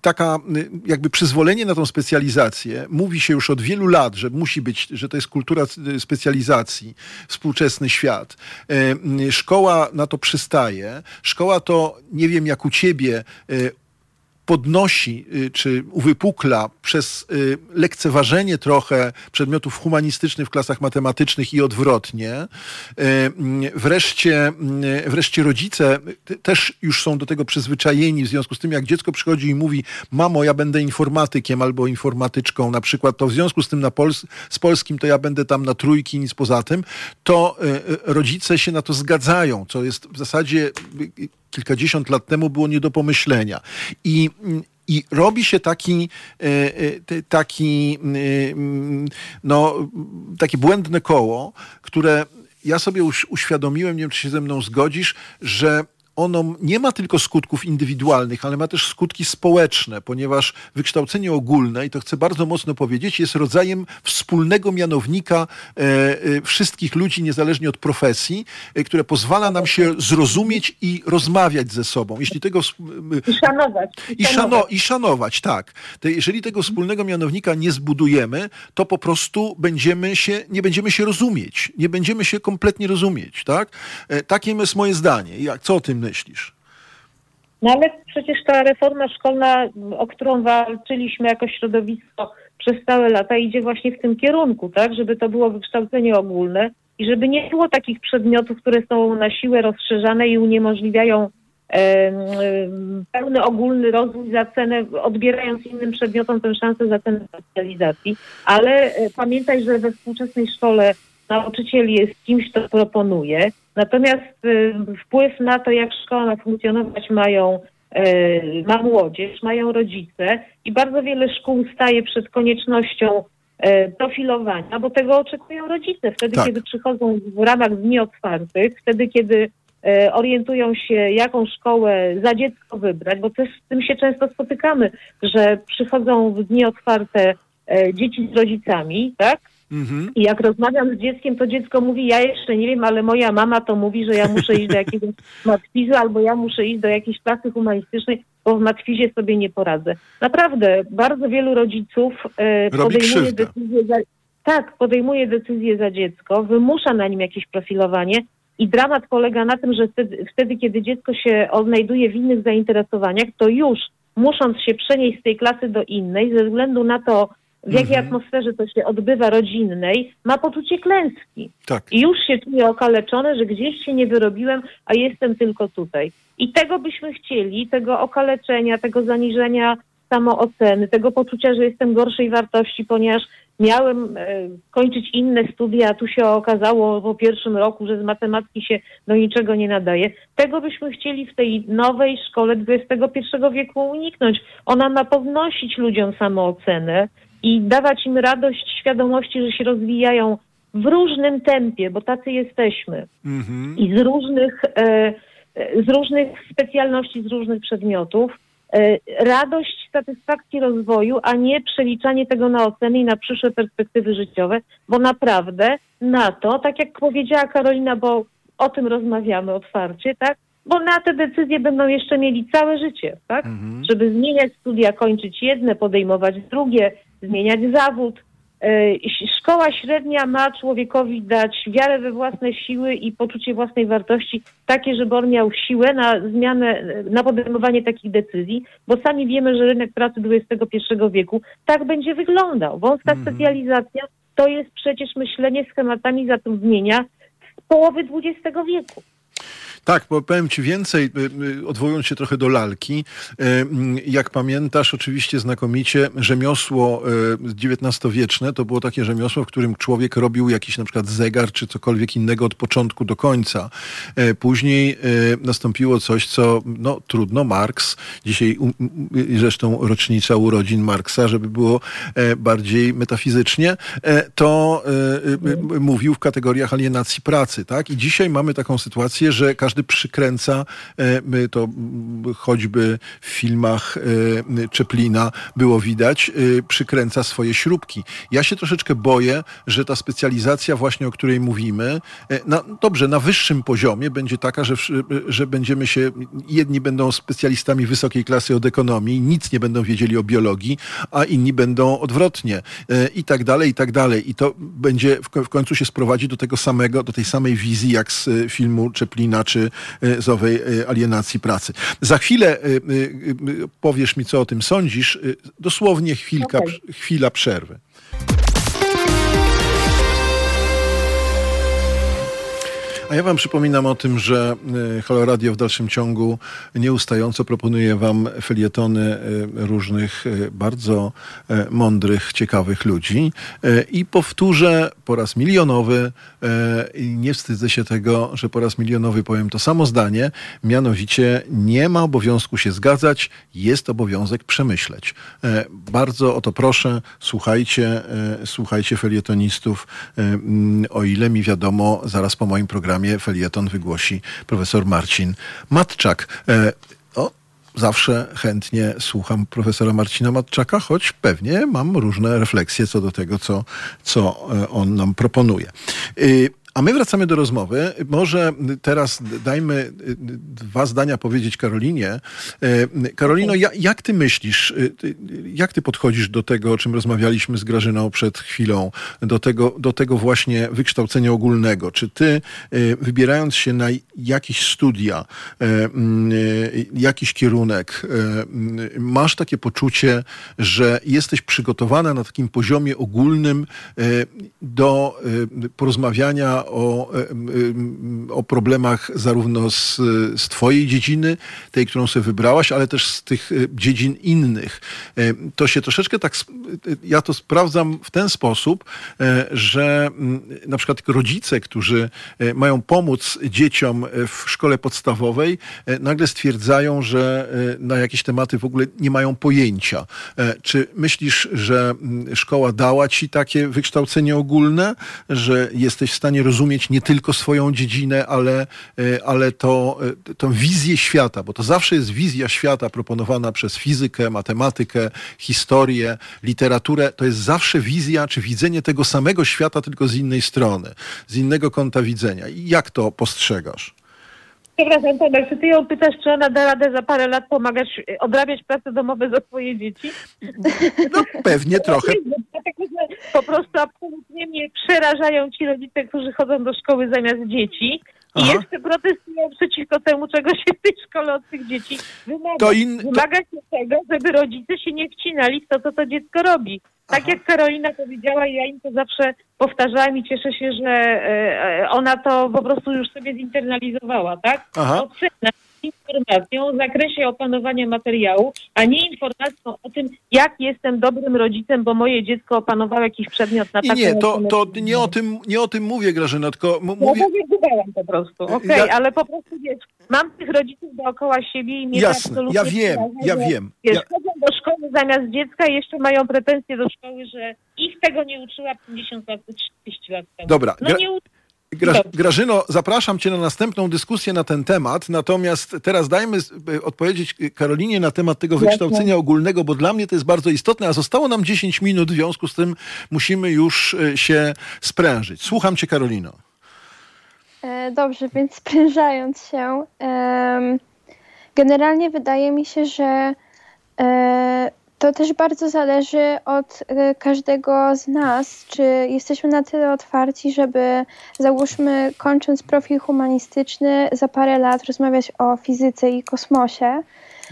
[SPEAKER 1] taka jakby przyzwolenie na tą specjalizację. Mówi się już od wielu lat, że musi być, że to jest kultura specjalizacji, współczesny świat. E, szkoła na to przystaje. Szkoła to, nie wiem jak u ciebie, podnosi y, czy uwypukla przez y, lekceważenie trochę przedmiotów humanistycznych w klasach matematycznych i odwrotnie. Y, wreszcie, wreszcie rodzice też już są do tego przyzwyczajeni, w związku z tym jak dziecko przychodzi i mówi mamo, ja będę informatykiem albo informatyczką na przykład, to w związku z tym na Pols z polskim to ja będę tam na trójki, nic poza tym, to rodzice się na to zgadzają, co jest w zasadzie kilkadziesiąt lat temu było nie do pomyślenia. I i robi się taki, e, e, taki, mm, no, takie błędne koło, które ja sobie uświadomiłem, nie wiem, czy się ze mną zgodzisz, że ono nie ma tylko skutków indywidualnych, ale ma też skutki społeczne, ponieważ wykształcenie ogólne, i to chcę bardzo mocno powiedzieć, jest rodzajem wspólnego mianownika e, e, wszystkich ludzi, niezależnie od profesji, e, które pozwala nam się zrozumieć i rozmawiać ze sobą.
[SPEAKER 4] Jeśli tego... I szanować.
[SPEAKER 1] I, szano, I szanować, tak. Jeżeli tego wspólnego mianownika nie zbudujemy, to po prostu będziemy się, nie będziemy się rozumieć. Nie będziemy się kompletnie rozumieć, tak? Takie jest moje zdanie. Jak, co o tym myślisz?
[SPEAKER 4] No ale przecież ta reforma szkolna, o którą walczyliśmy jako środowisko przez całe lata, idzie właśnie w tym kierunku, tak? Żeby to było wykształcenie ogólne i żeby nie było takich przedmiotów, które są na siłę rozszerzane i uniemożliwiają e, pełny ogólny rozwój za cenę, odbierając innym przedmiotom tę szansę za cenę specjalizacji. Ale e, pamiętaj, że we współczesnej szkole nauczyciel jest kimś, kto proponuje, Natomiast y, wpływ na to, jak szkoła ma funkcjonować, mają y, ma młodzież, mają rodzice i bardzo wiele szkół staje przed koniecznością y, profilowania, bo tego oczekują rodzice. Wtedy, tak. kiedy przychodzą w ramach dni otwartych, wtedy, kiedy orientują się, jaką szkołę za dziecko wybrać, bo też z tym się często spotykamy, że przychodzą w dni otwarte dzieci z rodzicami, tak? Mhm. I jak rozmawiam z dzieckiem, to dziecko mówi, ja jeszcze nie wiem, ale moja mama to mówi, że ja muszę iść do jakiegoś matwizu albo ja muszę iść do jakiejś klasy humanistycznej, bo w matwizie sobie nie poradzę. Naprawdę, bardzo wielu rodziców e, podejmuje decyzję za, tak, podejmuje decyzję za dziecko, wymusza na nim jakieś profilowanie i dramat polega na tym, że wtedy, wtedy kiedy dziecko się odnajduje w innych zainteresowaniach, to już musząc się przenieść z tej klasy do innej, ze względu na to, w jakiej mhm. atmosferze to się odbywa rodzinnej, ma poczucie klęski. Tak. I już się czuje okaleczone, że gdzieś się nie wyrobiłem, a jestem tylko tutaj. I tego byśmy chcieli, tego okaleczenia, tego zaniżenia samooceny, tego poczucia, że jestem gorszej wartości, ponieważ miałem e, kończyć inne studia, a tu się okazało po pierwszym roku, że z matematyki się do niczego nie nadaje. Tego byśmy chcieli w tej nowej szkole XXI wieku uniknąć. Ona ma podnosić ludziom samoocenę, i dawać im radość świadomości, że się rozwijają w różnym tempie, bo tacy jesteśmy. Mm-hmm. I z różnych, e, z różnych specjalności, z różnych przedmiotów. E, radość satysfakcji rozwoju, a nie przeliczanie tego na oceny i na przyszłe perspektywy życiowe, bo naprawdę na to, tak jak powiedziała Karolina, bo o tym rozmawiamy otwarcie, tak? Bo na te decyzje będą jeszcze mieli całe życie, tak? Mm-hmm. Żeby zmieniać studia, kończyć jedne, podejmować drugie, zmieniać zawód. Szkoła średnia ma człowiekowi dać wiarę we własne siły i poczucie własnej wartości takie, żeby on miał siłę na zmianę, na podejmowanie takich decyzji, bo sami wiemy, że rynek pracy XXI wieku tak będzie wyglądał. Wąska mhm. specjalizacja to jest przecież myślenie schematami zatrudnienia z połowy XX wieku.
[SPEAKER 1] Tak, powiem ci więcej, y, y, odwołując się trochę do lalki. Y, mm, jak pamiętasz, oczywiście znakomicie rzemiosło XIX-wieczne to było takie rzemiosło, w którym człowiek robił jakiś na przykład zegar czy cokolwiek innego od początku do końca. Później nastąpiło coś, co no, trudno, Marks, dzisiaj zresztą rocznica urodzin Marksa, żeby było bardziej metafizycznie, to mówił w kategoriach alienacji pracy. Tak? I dzisiaj mamy taką sytuację, że każdy każdy przykręca, e, to choćby w filmach e, Czeplina było widać, e, przykręca swoje śrubki. Ja się troszeczkę boję, że ta specjalizacja właśnie, o której mówimy, na, dobrze, na wyższym poziomie będzie taka, że, że będziemy się, jedni będą specjalistami wysokiej klasy od ekonomii, nic nie będą wiedzieli o biologii, a inni będą odwrotnie i tak dalej, i tak dalej. I to będzie w końcu się sprowadzi do tego samego, do tej samej wizji, jak z filmu Czeplina czy z owej e, alienacji pracy. Za chwilę e, e, powiesz mi, co o tym sądzisz. Dosłownie chwilka, okay. chwila przerwy. A ja wam przypominam o tym, że e, Halo Radio w dalszym ciągu nieustająco proponuje wam felietony e, różnych e, bardzo mądrych, ciekawych ludzi. I powtórzę po raz milionowy, nie wstydzę się tego, że po raz milionowy powiem to samo zdanie, mianowicie nie ma obowiązku się zgadzać, jest obowiązek przemyśleć. Bardzo o to proszę, słuchajcie, słuchajcie felietonistów, o ile mi wiadomo, zaraz po moim programie programie felieton wygłosi profesor Marcin Matczak. E, o, zawsze chętnie słucham profesora Marcina Matczaka, choć pewnie mam różne refleksje co do tego, co, co e, on nam proponuje. A my wracamy do rozmowy. Może teraz dajmy y, dwa zdania powiedzieć Karolinie. E, Karolino, jak ty myślisz, y, jak ty podchodzisz do tego, o czym rozmawialiśmy z Grażyną przed chwilą, do tego, do tego właśnie wykształcenia ogólnego? Czy ty, y, wybierając się na jakiś studia, jakiś kierunek, masz takie poczucie, że jesteś przygotowana na takim poziomie ogólnym do porozmawiania o, o problemach zarówno z, z Twojej dziedziny, tej, którą sobie wybrałaś, ale też z tych e, dziedzin innych. To się troszeczkę tak, ja to sprawdzam w ten sposób, e, że na przykład rodzice, którzy e, mają pomóc dzieciom w szkole podstawowej, nagle stwierdzają, że na jakieś tematy w ogóle nie mają pojęcia. Czy myślisz, że szkoła dała ci takie wykształcenie ogólne, że jesteś w stanie rozumieć nie tylko swoją dziedzinę, ale, e, ale to, e, tą wizję świata, bo to zawsze jest wizja świata proponowana przez fizykę, matematykę, historię, literaturę. To jest zawsze wizja czy widzenie tego samego świata, tylko z innej strony, z innego kąta widzenia. I jak to postrzegasz?
[SPEAKER 4] Przepraszam, Tomek, czy ty ją pytasz, czy ona da radę za parę lat pomagać e, odrabiać prace domowe za swoje dzieci?
[SPEAKER 1] No pewnie trochę.
[SPEAKER 4] Po prostu absolutnie mnie przerażają ci rodzice, którzy chodzą do szkoły zamiast dzieci. I Aha. jeszcze protestują przeciwko temu, czego się w tej szkole od tych dzieci wymaga. To in... Wymaga się tego, żeby rodzice się nie wcinali w to, co to dziecko robi. Tak jak Karolina powiedziała, ja im to zawsze powtarzałam i cieszę się, że e, e, ona to po prostu już sobie zinternalizowała, tak? Ocena informacją w zakresie opanowania materiału, a nie informacją o tym, jak jestem dobrym rodzicem, bo moje dziecko opanowało jakiś przedmiot na
[SPEAKER 1] taką... Nie, to, to nie, o tym, nie o tym mówię, Grażyna, tylko m-
[SPEAKER 4] mówię... Ja po prostu, okej, okay, ja... ale po prostu wiesz, mam tych rodziców dookoła siebie i mnie
[SPEAKER 1] Jasne, absolutnie ja wiem, ja wiem.
[SPEAKER 4] Wiesz, ja... chodzą do szkoły zamiast dziecka i jeszcze mają pretensje do szkoły, że ich tego nie uczyła 50 lat, 30 lat temu.
[SPEAKER 1] Dobra, no nie Gra Grażyno, zapraszam Cię na następną dyskusję na ten temat, natomiast teraz dajmy e, odpowiedzieć Karolinie na temat tego wykształcenia ogólnego, bo dla mnie to jest bardzo istotne, a zostało nam 10 minut, w związku z tym musimy już e, się sprężyć. Słucham Cię, Karolino.
[SPEAKER 3] E, dobrze, więc sprężając się, generalnie wydaje mi się, że to też bardzo zależy od y, każdego z nas, czy jesteśmy na tyle otwarci, żeby załóżmy, kończąc profil humanistyczny, za parę lat rozmawiać o fizyce i kosmosie.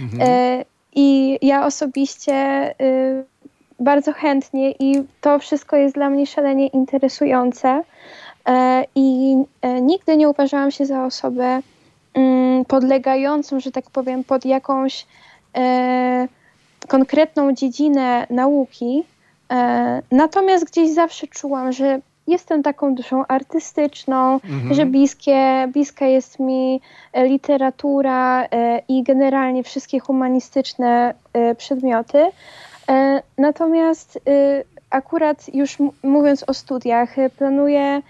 [SPEAKER 3] Mhm. Y, I ja osobiście bardzo chętnie i to wszystko jest dla mnie szalenie interesujące. I nigdy nie uważałam się za osobę mm, podlegającą, że tak powiem, pod jakąś konkretną dziedzinę nauki, e, natomiast gdzieś zawsze czułam, że jestem taką duszą artystyczną, mhm. że bliskie, bliska jest mi e, literatura e, i generalnie wszystkie humanistyczne przedmioty. Natomiast akurat już mówiąc o studiach, planuję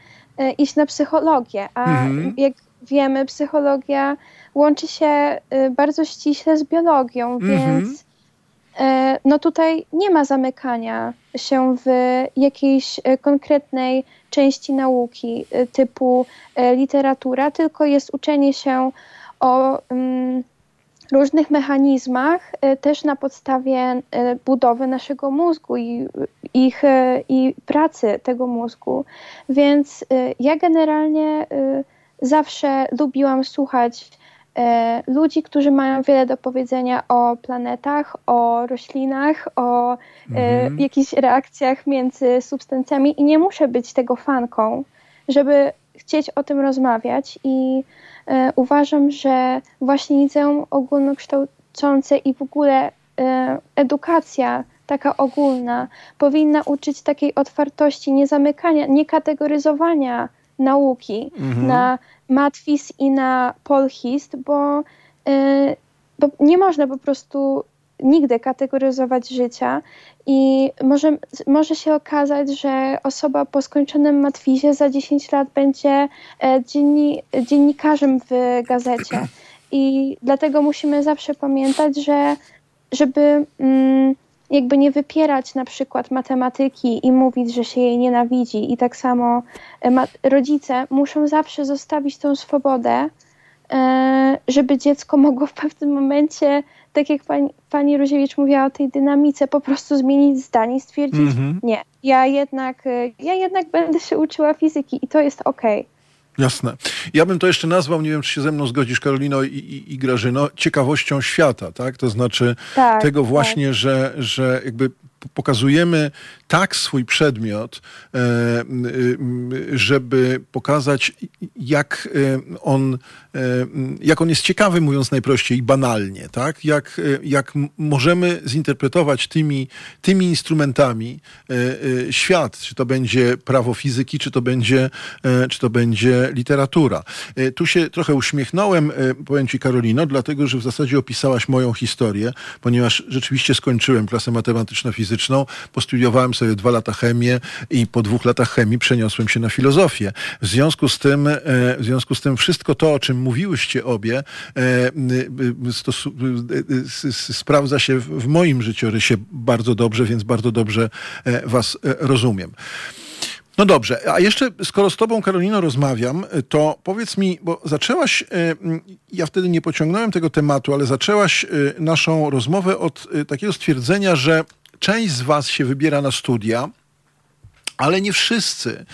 [SPEAKER 3] iść na psychologię, a mhm. jak wiemy, psychologia łączy się bardzo ściśle z biologią, mhm. więc no tutaj nie ma zamykania się w jakiejś e, konkretnej części nauki e, typu literatura, tylko jest uczenie się o mm, różnych mechanizmach też na podstawie budowy naszego mózgu i, ich, i pracy tego mózgu. Więc ja generalnie zawsze lubiłam słuchać E, ludzi, którzy mają wiele do powiedzenia o planetach, o roślinach, o e, mhm. jakichś reakcjach między substancjami i nie muszę być tego fanką, żeby chcieć o tym rozmawiać i e, uważam, że właśnie liceum ogólnokształcące i w ogóle edukacja taka ogólna powinna uczyć takiej otwartości, nie zamykania, nie kategoryzowania nauki mhm. na matwis i na polhist, bo, yy, bo nie można po prostu nigdy kategoryzować życia i może, może się okazać, że osoba po skończonym matwizie za 10 lat będzie e, dzienni, dziennikarzem w gazecie. I dlatego musimy zawsze pamiętać, że żeby mm, jakby nie wypierać na przykład matematyki i mówić, że się jej nienawidzi. I tak samo e, rodzice muszą zawsze zostawić tą swobodę, e, żeby dziecko mogło w pewnym momencie, tak jak pani, pani Roziewicz mówiła o tej dynamice, po prostu zmienić zdanie i stwierdzić, mm -hmm. nie, ja jednak, e, ja jednak będę się uczyła fizyki i to jest okej. Okay.
[SPEAKER 1] Jasne. Ja bym to jeszcze nazwał, nie wiem, czy się ze mną zgodzisz, Karolino i, i, i Grażyno, ciekawością świata, tak? To znaczy tak, tego właśnie, tak. że, że jakby pokazujemy tak swój przedmiot, e, żeby pokazać, jak e, on, jak on jest ciekawy, mówiąc najprościej i banalnie, tak? Jak, jak możemy zinterpretować tymi, tymi instrumentami świat, czy to będzie prawo fizyki, czy to będzie, czy to będzie literatura. Tu się trochę uśmiechnąłem, powiem ci Karolino, dlatego, że w zasadzie opisałaś moją historię, ponieważ rzeczywiście skończyłem klasę matematyczno-fizyczną, postudiowałem sobie dwa lata chemię i po dwóch latach chemii przeniosłem się na filozofię. W związku z tym, e, w związku z tym wszystko to, o czym mówiłyście obie, e, e, sprawdza się w moim życiorysie bardzo dobrze, więc bardzo dobrze was rozumiem. No dobrze, a jeszcze skoro z tobą, Karolino, rozmawiam, to powiedz mi, bo zaczęłaś, ja wtedy nie pociągnąłem tego tematu, ale zaczęłaś naszą rozmowę od takiego stwierdzenia, że część z was się wybiera na studia, ale nie wszyscy.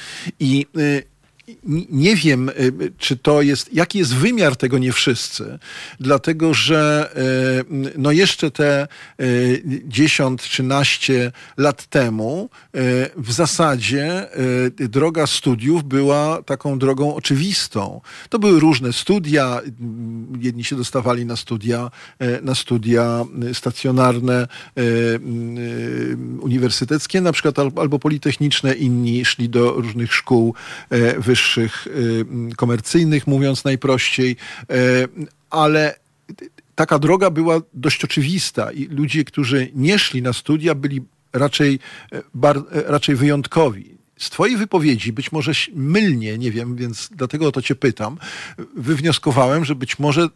[SPEAKER 1] I nie wiem, y, czy to jest, jaki jest wymiar tego nie wszyscy, dlatego że y, no jeszcze te 10-13 y, lat temu w zasadzie droga studiów była taką drogą oczywistą. To były różne studia, jedni się dostawali na studia, na studia stacjonarne, uniwersyteckie na przykład albo politechniczne, inni szli do różnych szkół wyższych, wyższych, y, komercyjnych, mówiąc najprościej, y, ale taka droga była dość oczywista i ludzie, którzy nie szli na studia, byli raczej, y, bar, raczej wyjątkowi. Z Twojej wypowiedzi, być może mylnie, nie wiem, więc dlatego o to Cię pytam, wywnioskowałem, że być może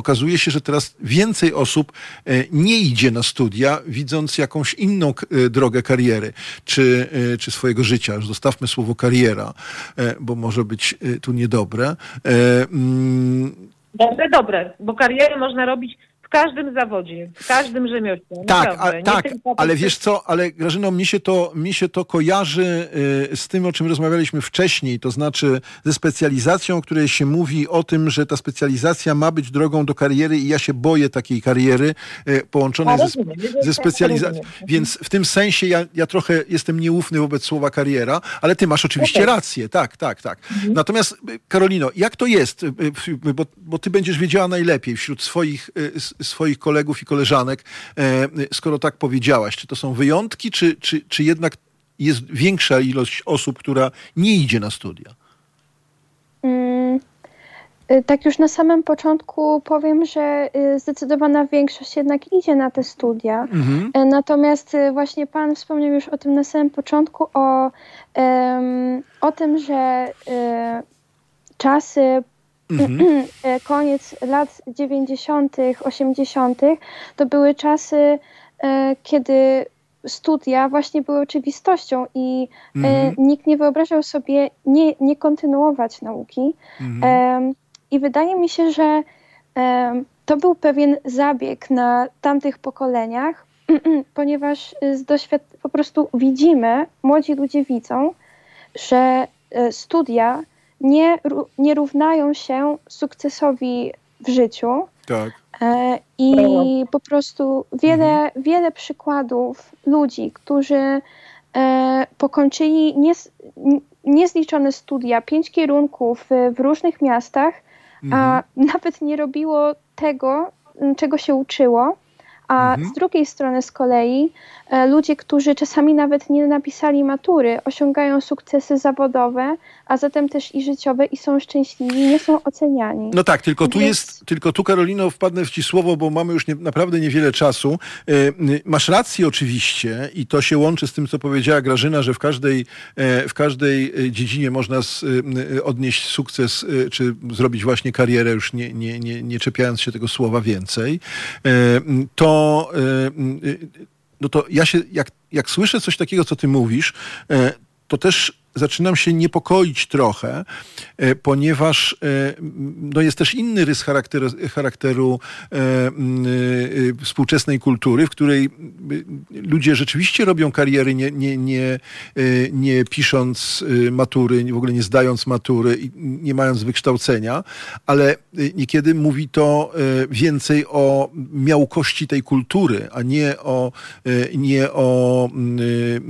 [SPEAKER 1] okazuje się, że teraz więcej osób e, nie idzie na studia, widząc jakąś inną e, drogę kariery, czy, e, czy swojego życia. Zostawmy słowo kariera, bo może być tu niedobre.
[SPEAKER 4] Mm, dobre, dobre, bo karierę można robić każdym zawodzie, w każdym rzemiośle.
[SPEAKER 1] Tak, a, tak ale wiesz co, ale Grażyno, mi się to, mi się to kojarzy y, z tym, o czym rozmawialiśmy wcześniej, to znaczy ze specjalizacją, o której się mówi o tym, że ta specjalizacja ma być drogą do kariery i ja się boję takiej kariery y, połączonej ze, ze specjalizacją. Więc w tym sensie ja, ja trochę jestem nieufny wobec słowa kariera, ale ty masz oczywiście okay. rację, tak, tak, tak. Mhm. Natomiast y, Karolino, jak to jest, bo, bo ty będziesz wiedziała najlepiej wśród swoich swoich kolegów i koleżanek, e, skoro tak powiedziałaś? Czy to są wyjątki, czy, czy, czy jednak jest większa ilość osób, która nie idzie na studia?
[SPEAKER 3] Mm, y, tak już na samym początku powiem, że y, zdecydowana większość jednak idzie na te studia. Mhm. E, natomiast właśnie Pan wspomniał już o tym na samym początku, o, o tym, że czasy Mhm. E, koniec lat 90., 80., to były czasy, e, kiedy studia właśnie były oczywistością i e, mhm. nikt nie wyobrażał sobie nie, nie kontynuować nauki. Mhm. I wydaje mi się, że to był pewien zabieg na tamtych pokoleniach, ponieważ z doświad- po prostu widzimy, młodzi ludzie widzą, że studia nie, nie równają się sukcesowi w życiu. Tak. E, I po prostu wiele, mhm. wiele przykładów ludzi, którzy e, pokończyli nies, niezliczone studia, pięć kierunków w, w różnych miastach, mhm. a nawet nie robiło tego, czego się uczyło. A mhm. z drugiej strony z kolei e, ludzie, którzy czasami nawet nie napisali matury, osiągają sukcesy zawodowe, a zatem też i życiowe i są szczęśliwi, nie są oceniani.
[SPEAKER 1] No tak, tylko tu Więc... jest, tylko tu Karolino wpadnę w ci słowo, bo mamy już nie, naprawdę niewiele czasu. E, masz rację oczywiście i to się łączy z tym, co powiedziała Grażyna, że w każdej, e, w każdej dziedzinie można z, odnieść sukces, czy zrobić właśnie karierę, już nie, nie, nie, nie czepiając się tego słowa więcej. To no to ja się, jak, jak słyszę coś takiego, co ty mówisz, to też zaczynam się niepokoić trochę, e, ponieważ e, no jest też inny rys charakteru, charakteru e, współczesnej kultury, w której ludzie rzeczywiście robią kariery nie, nie, nie, nie pisząc matury, w ogóle nie zdając matury nie mając wykształcenia, ale niekiedy mówi to więcej o miałkości tej kultury, a nie o, nie o,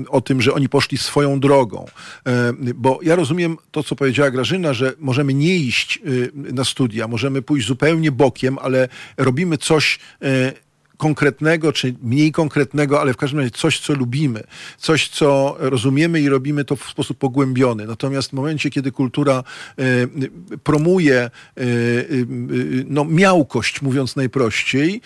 [SPEAKER 1] o tym, że oni poszli swoją drogą. E, bo ja rozumiem to, co powiedziała Grażyna, że możemy nie iść y, na studia, możemy pójść zupełnie bokiem, ale robimy coś e, konkretnego, czy mniej konkretnego, ale w każdym razie coś, co lubimy, coś, co rozumiemy i robimy to w sposób pogłębiony. Natomiast w momencie, kiedy kultura e, promuje no, miałkość, mówiąc najprościej,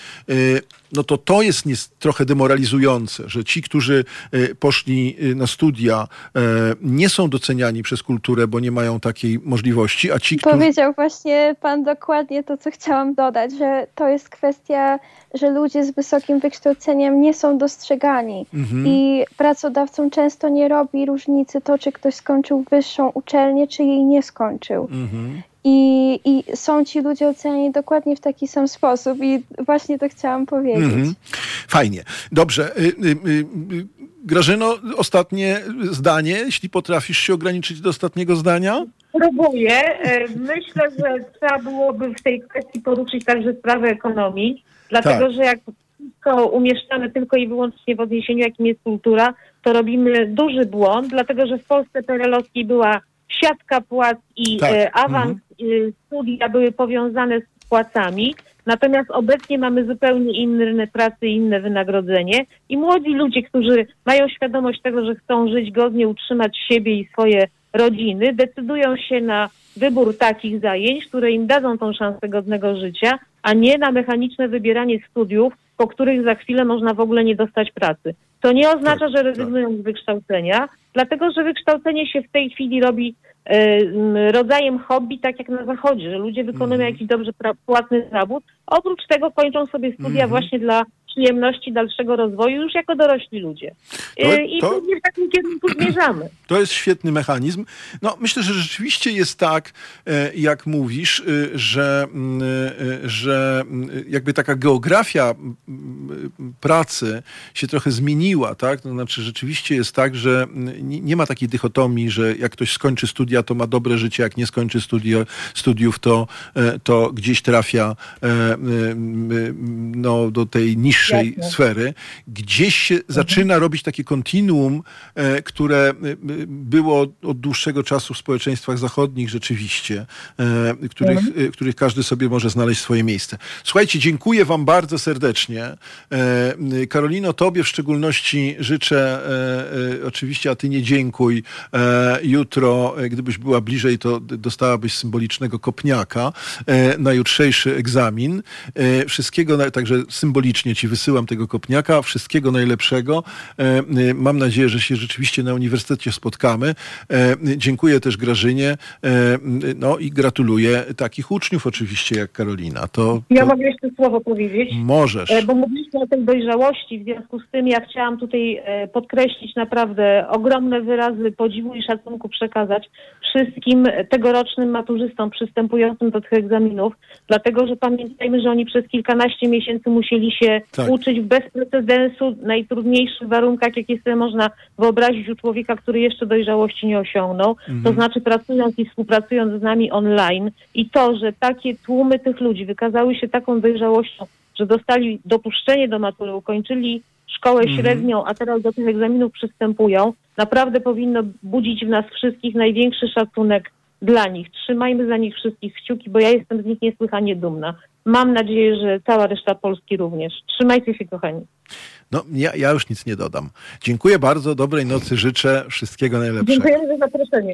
[SPEAKER 1] no to to jest trochę demoralizujące, że ci, którzy e, poszli e, na studia, e, nie są doceniani przez kulturę, bo nie mają takiej możliwości, a ci,
[SPEAKER 3] którzy... Powiedział właśnie pan dokładnie to, co chciałam dodać, że to jest kwestia, że ludzie z wysokim wykształceniem nie są dostrzegani mhm. i pracodawcom często nie robi różnicy to, czy ktoś skończył wyższą uczelnię, czy jej nie skończył. Mhm. I, I są ci ludzie oceniani dokładnie w taki sam sposób i właśnie to chciałam powiedzieć. Mhm.
[SPEAKER 1] Fajnie. Dobrze. Y, y, y, Grażyno, ostatnie zdanie, jeśli potrafisz się ograniczyć do ostatniego zdania?
[SPEAKER 4] Próbuję. E, myślę, że trzeba byłoby w tej kwestii poruszyć także sprawę ekonomii, dlatego tak. że jak wszystko umieszczamy tylko i wyłącznie w odniesieniu, jakim jest kultura, to robimy duży błąd, dlatego że w Polsce perelowskiej była siatka płac i tak. E, awans mhm. Y, studia były powiązane z płacami, natomiast obecnie mamy zupełnie inny rynek pracy inne wynagrodzenie i młodzi ludzie, którzy mają świadomość tego, że chcą żyć godnie, utrzymać siebie i swoje rodziny, decydują się na wybór takich zajęć, które im dadzą tą szansę godnego życia, a nie na mechaniczne wybieranie studiów, po których za chwilę można w ogóle nie dostać pracy. To nie oznacza, że rezygnują z wykształcenia, dlatego że wykształcenie się w tej chwili robi e, rodzajem hobby, tak jak na zachodzie, że ludzie wykonują mm. jakiś dobrze płatny zawód. Oprócz tego kończą sobie studia mm. właśnie dla przyjemności dalszego rozwoju już jako dorośli ludzie.
[SPEAKER 1] To-
[SPEAKER 4] E, I
[SPEAKER 1] to-
[SPEAKER 4] w takim kierunku zmierzamy.
[SPEAKER 1] To jest świetny mechanizm. No, myślę, że rzeczywiście jest tak, e, jak mówisz, e, że, mm, e, że mm, jakby taka geografia mm, pracy się trochę zmieniła, tak? To znaczy rzeczywiście jest tak, że nie, ma takiej dychotomii, że jak ktoś skończy studia, to ma dobre życie, jak nie skończy studia, studiów, to, e, to gdzieś trafia e, no, do tej niższej
[SPEAKER 4] Jasne.
[SPEAKER 1] sfery. Gdzieś się zaczyna robić takie kontinuum, e, które e, było od dłuższego czasu w społeczeństwach zachodnich rzeczywiście, e, których, e, których każdy sobie może znaleźć swoje miejsce. Słuchajcie, dziękuję wam bardzo serdecznie. Karolino, tobie w szczególności życzę, oczywiście, a ty nie dziękuj. Jutro, gdybyś była bliżej, to dostałabyś symbolicznego kopniaka na jutrzejszy egzamin. Wszystkiego, także symbolicznie ci wysyłam tego kopniaka. Wszystkiego najlepszego. E, e, mam nadzieję, że się rzeczywiście na uniwersytecie spotkamy. E, dziękuję też Grażynie. No i gratuluję takich uczniów oczywiście jak Karolina. To,
[SPEAKER 4] Ja
[SPEAKER 1] to
[SPEAKER 4] mogę jeszcze słowo powiedzieć.
[SPEAKER 1] możesz.
[SPEAKER 4] Bo mówiliśmy o tej dojrzałości, w związku z tym ja chciałam tutaj podkreślić naprawdę ogromne wyrazy podziwu i szacunku przekazać wszystkim tegorocznym maturzystom przystępującym do tych egzaminów, dlatego że pamiętajmy, że oni przez kilkanaście miesięcy musieli się
[SPEAKER 1] Tak.
[SPEAKER 4] Uczyć w bez precedensu, najtrudniejszych warunkach, jakie sobie można wyobrazić u człowieka, który jeszcze dojrzałości nie osiągnął, to znaczy pracując i współpracując z nami online i to, że takie tłumy tych ludzi wykazały się taką dojrzałością, że dostali dopuszczenie do matury, ukończyli szkołę średnią, a teraz do tych egzaminów przystępują, naprawdę powinno budzić w nas wszystkich największy szacunek dla nich. Trzymajmy za nich wszystkich kciuki, bo ja jestem z nich niesłychanie dumna. Mam nadzieję, że cała reszta Polski również. Trzymajcie się, kochani.
[SPEAKER 1] No, ja, ja już nic nie dodam. Dziękuję bardzo, dobrej nocy życzę, wszystkiego najlepszego.
[SPEAKER 4] Dziękujemy za zaproszenie.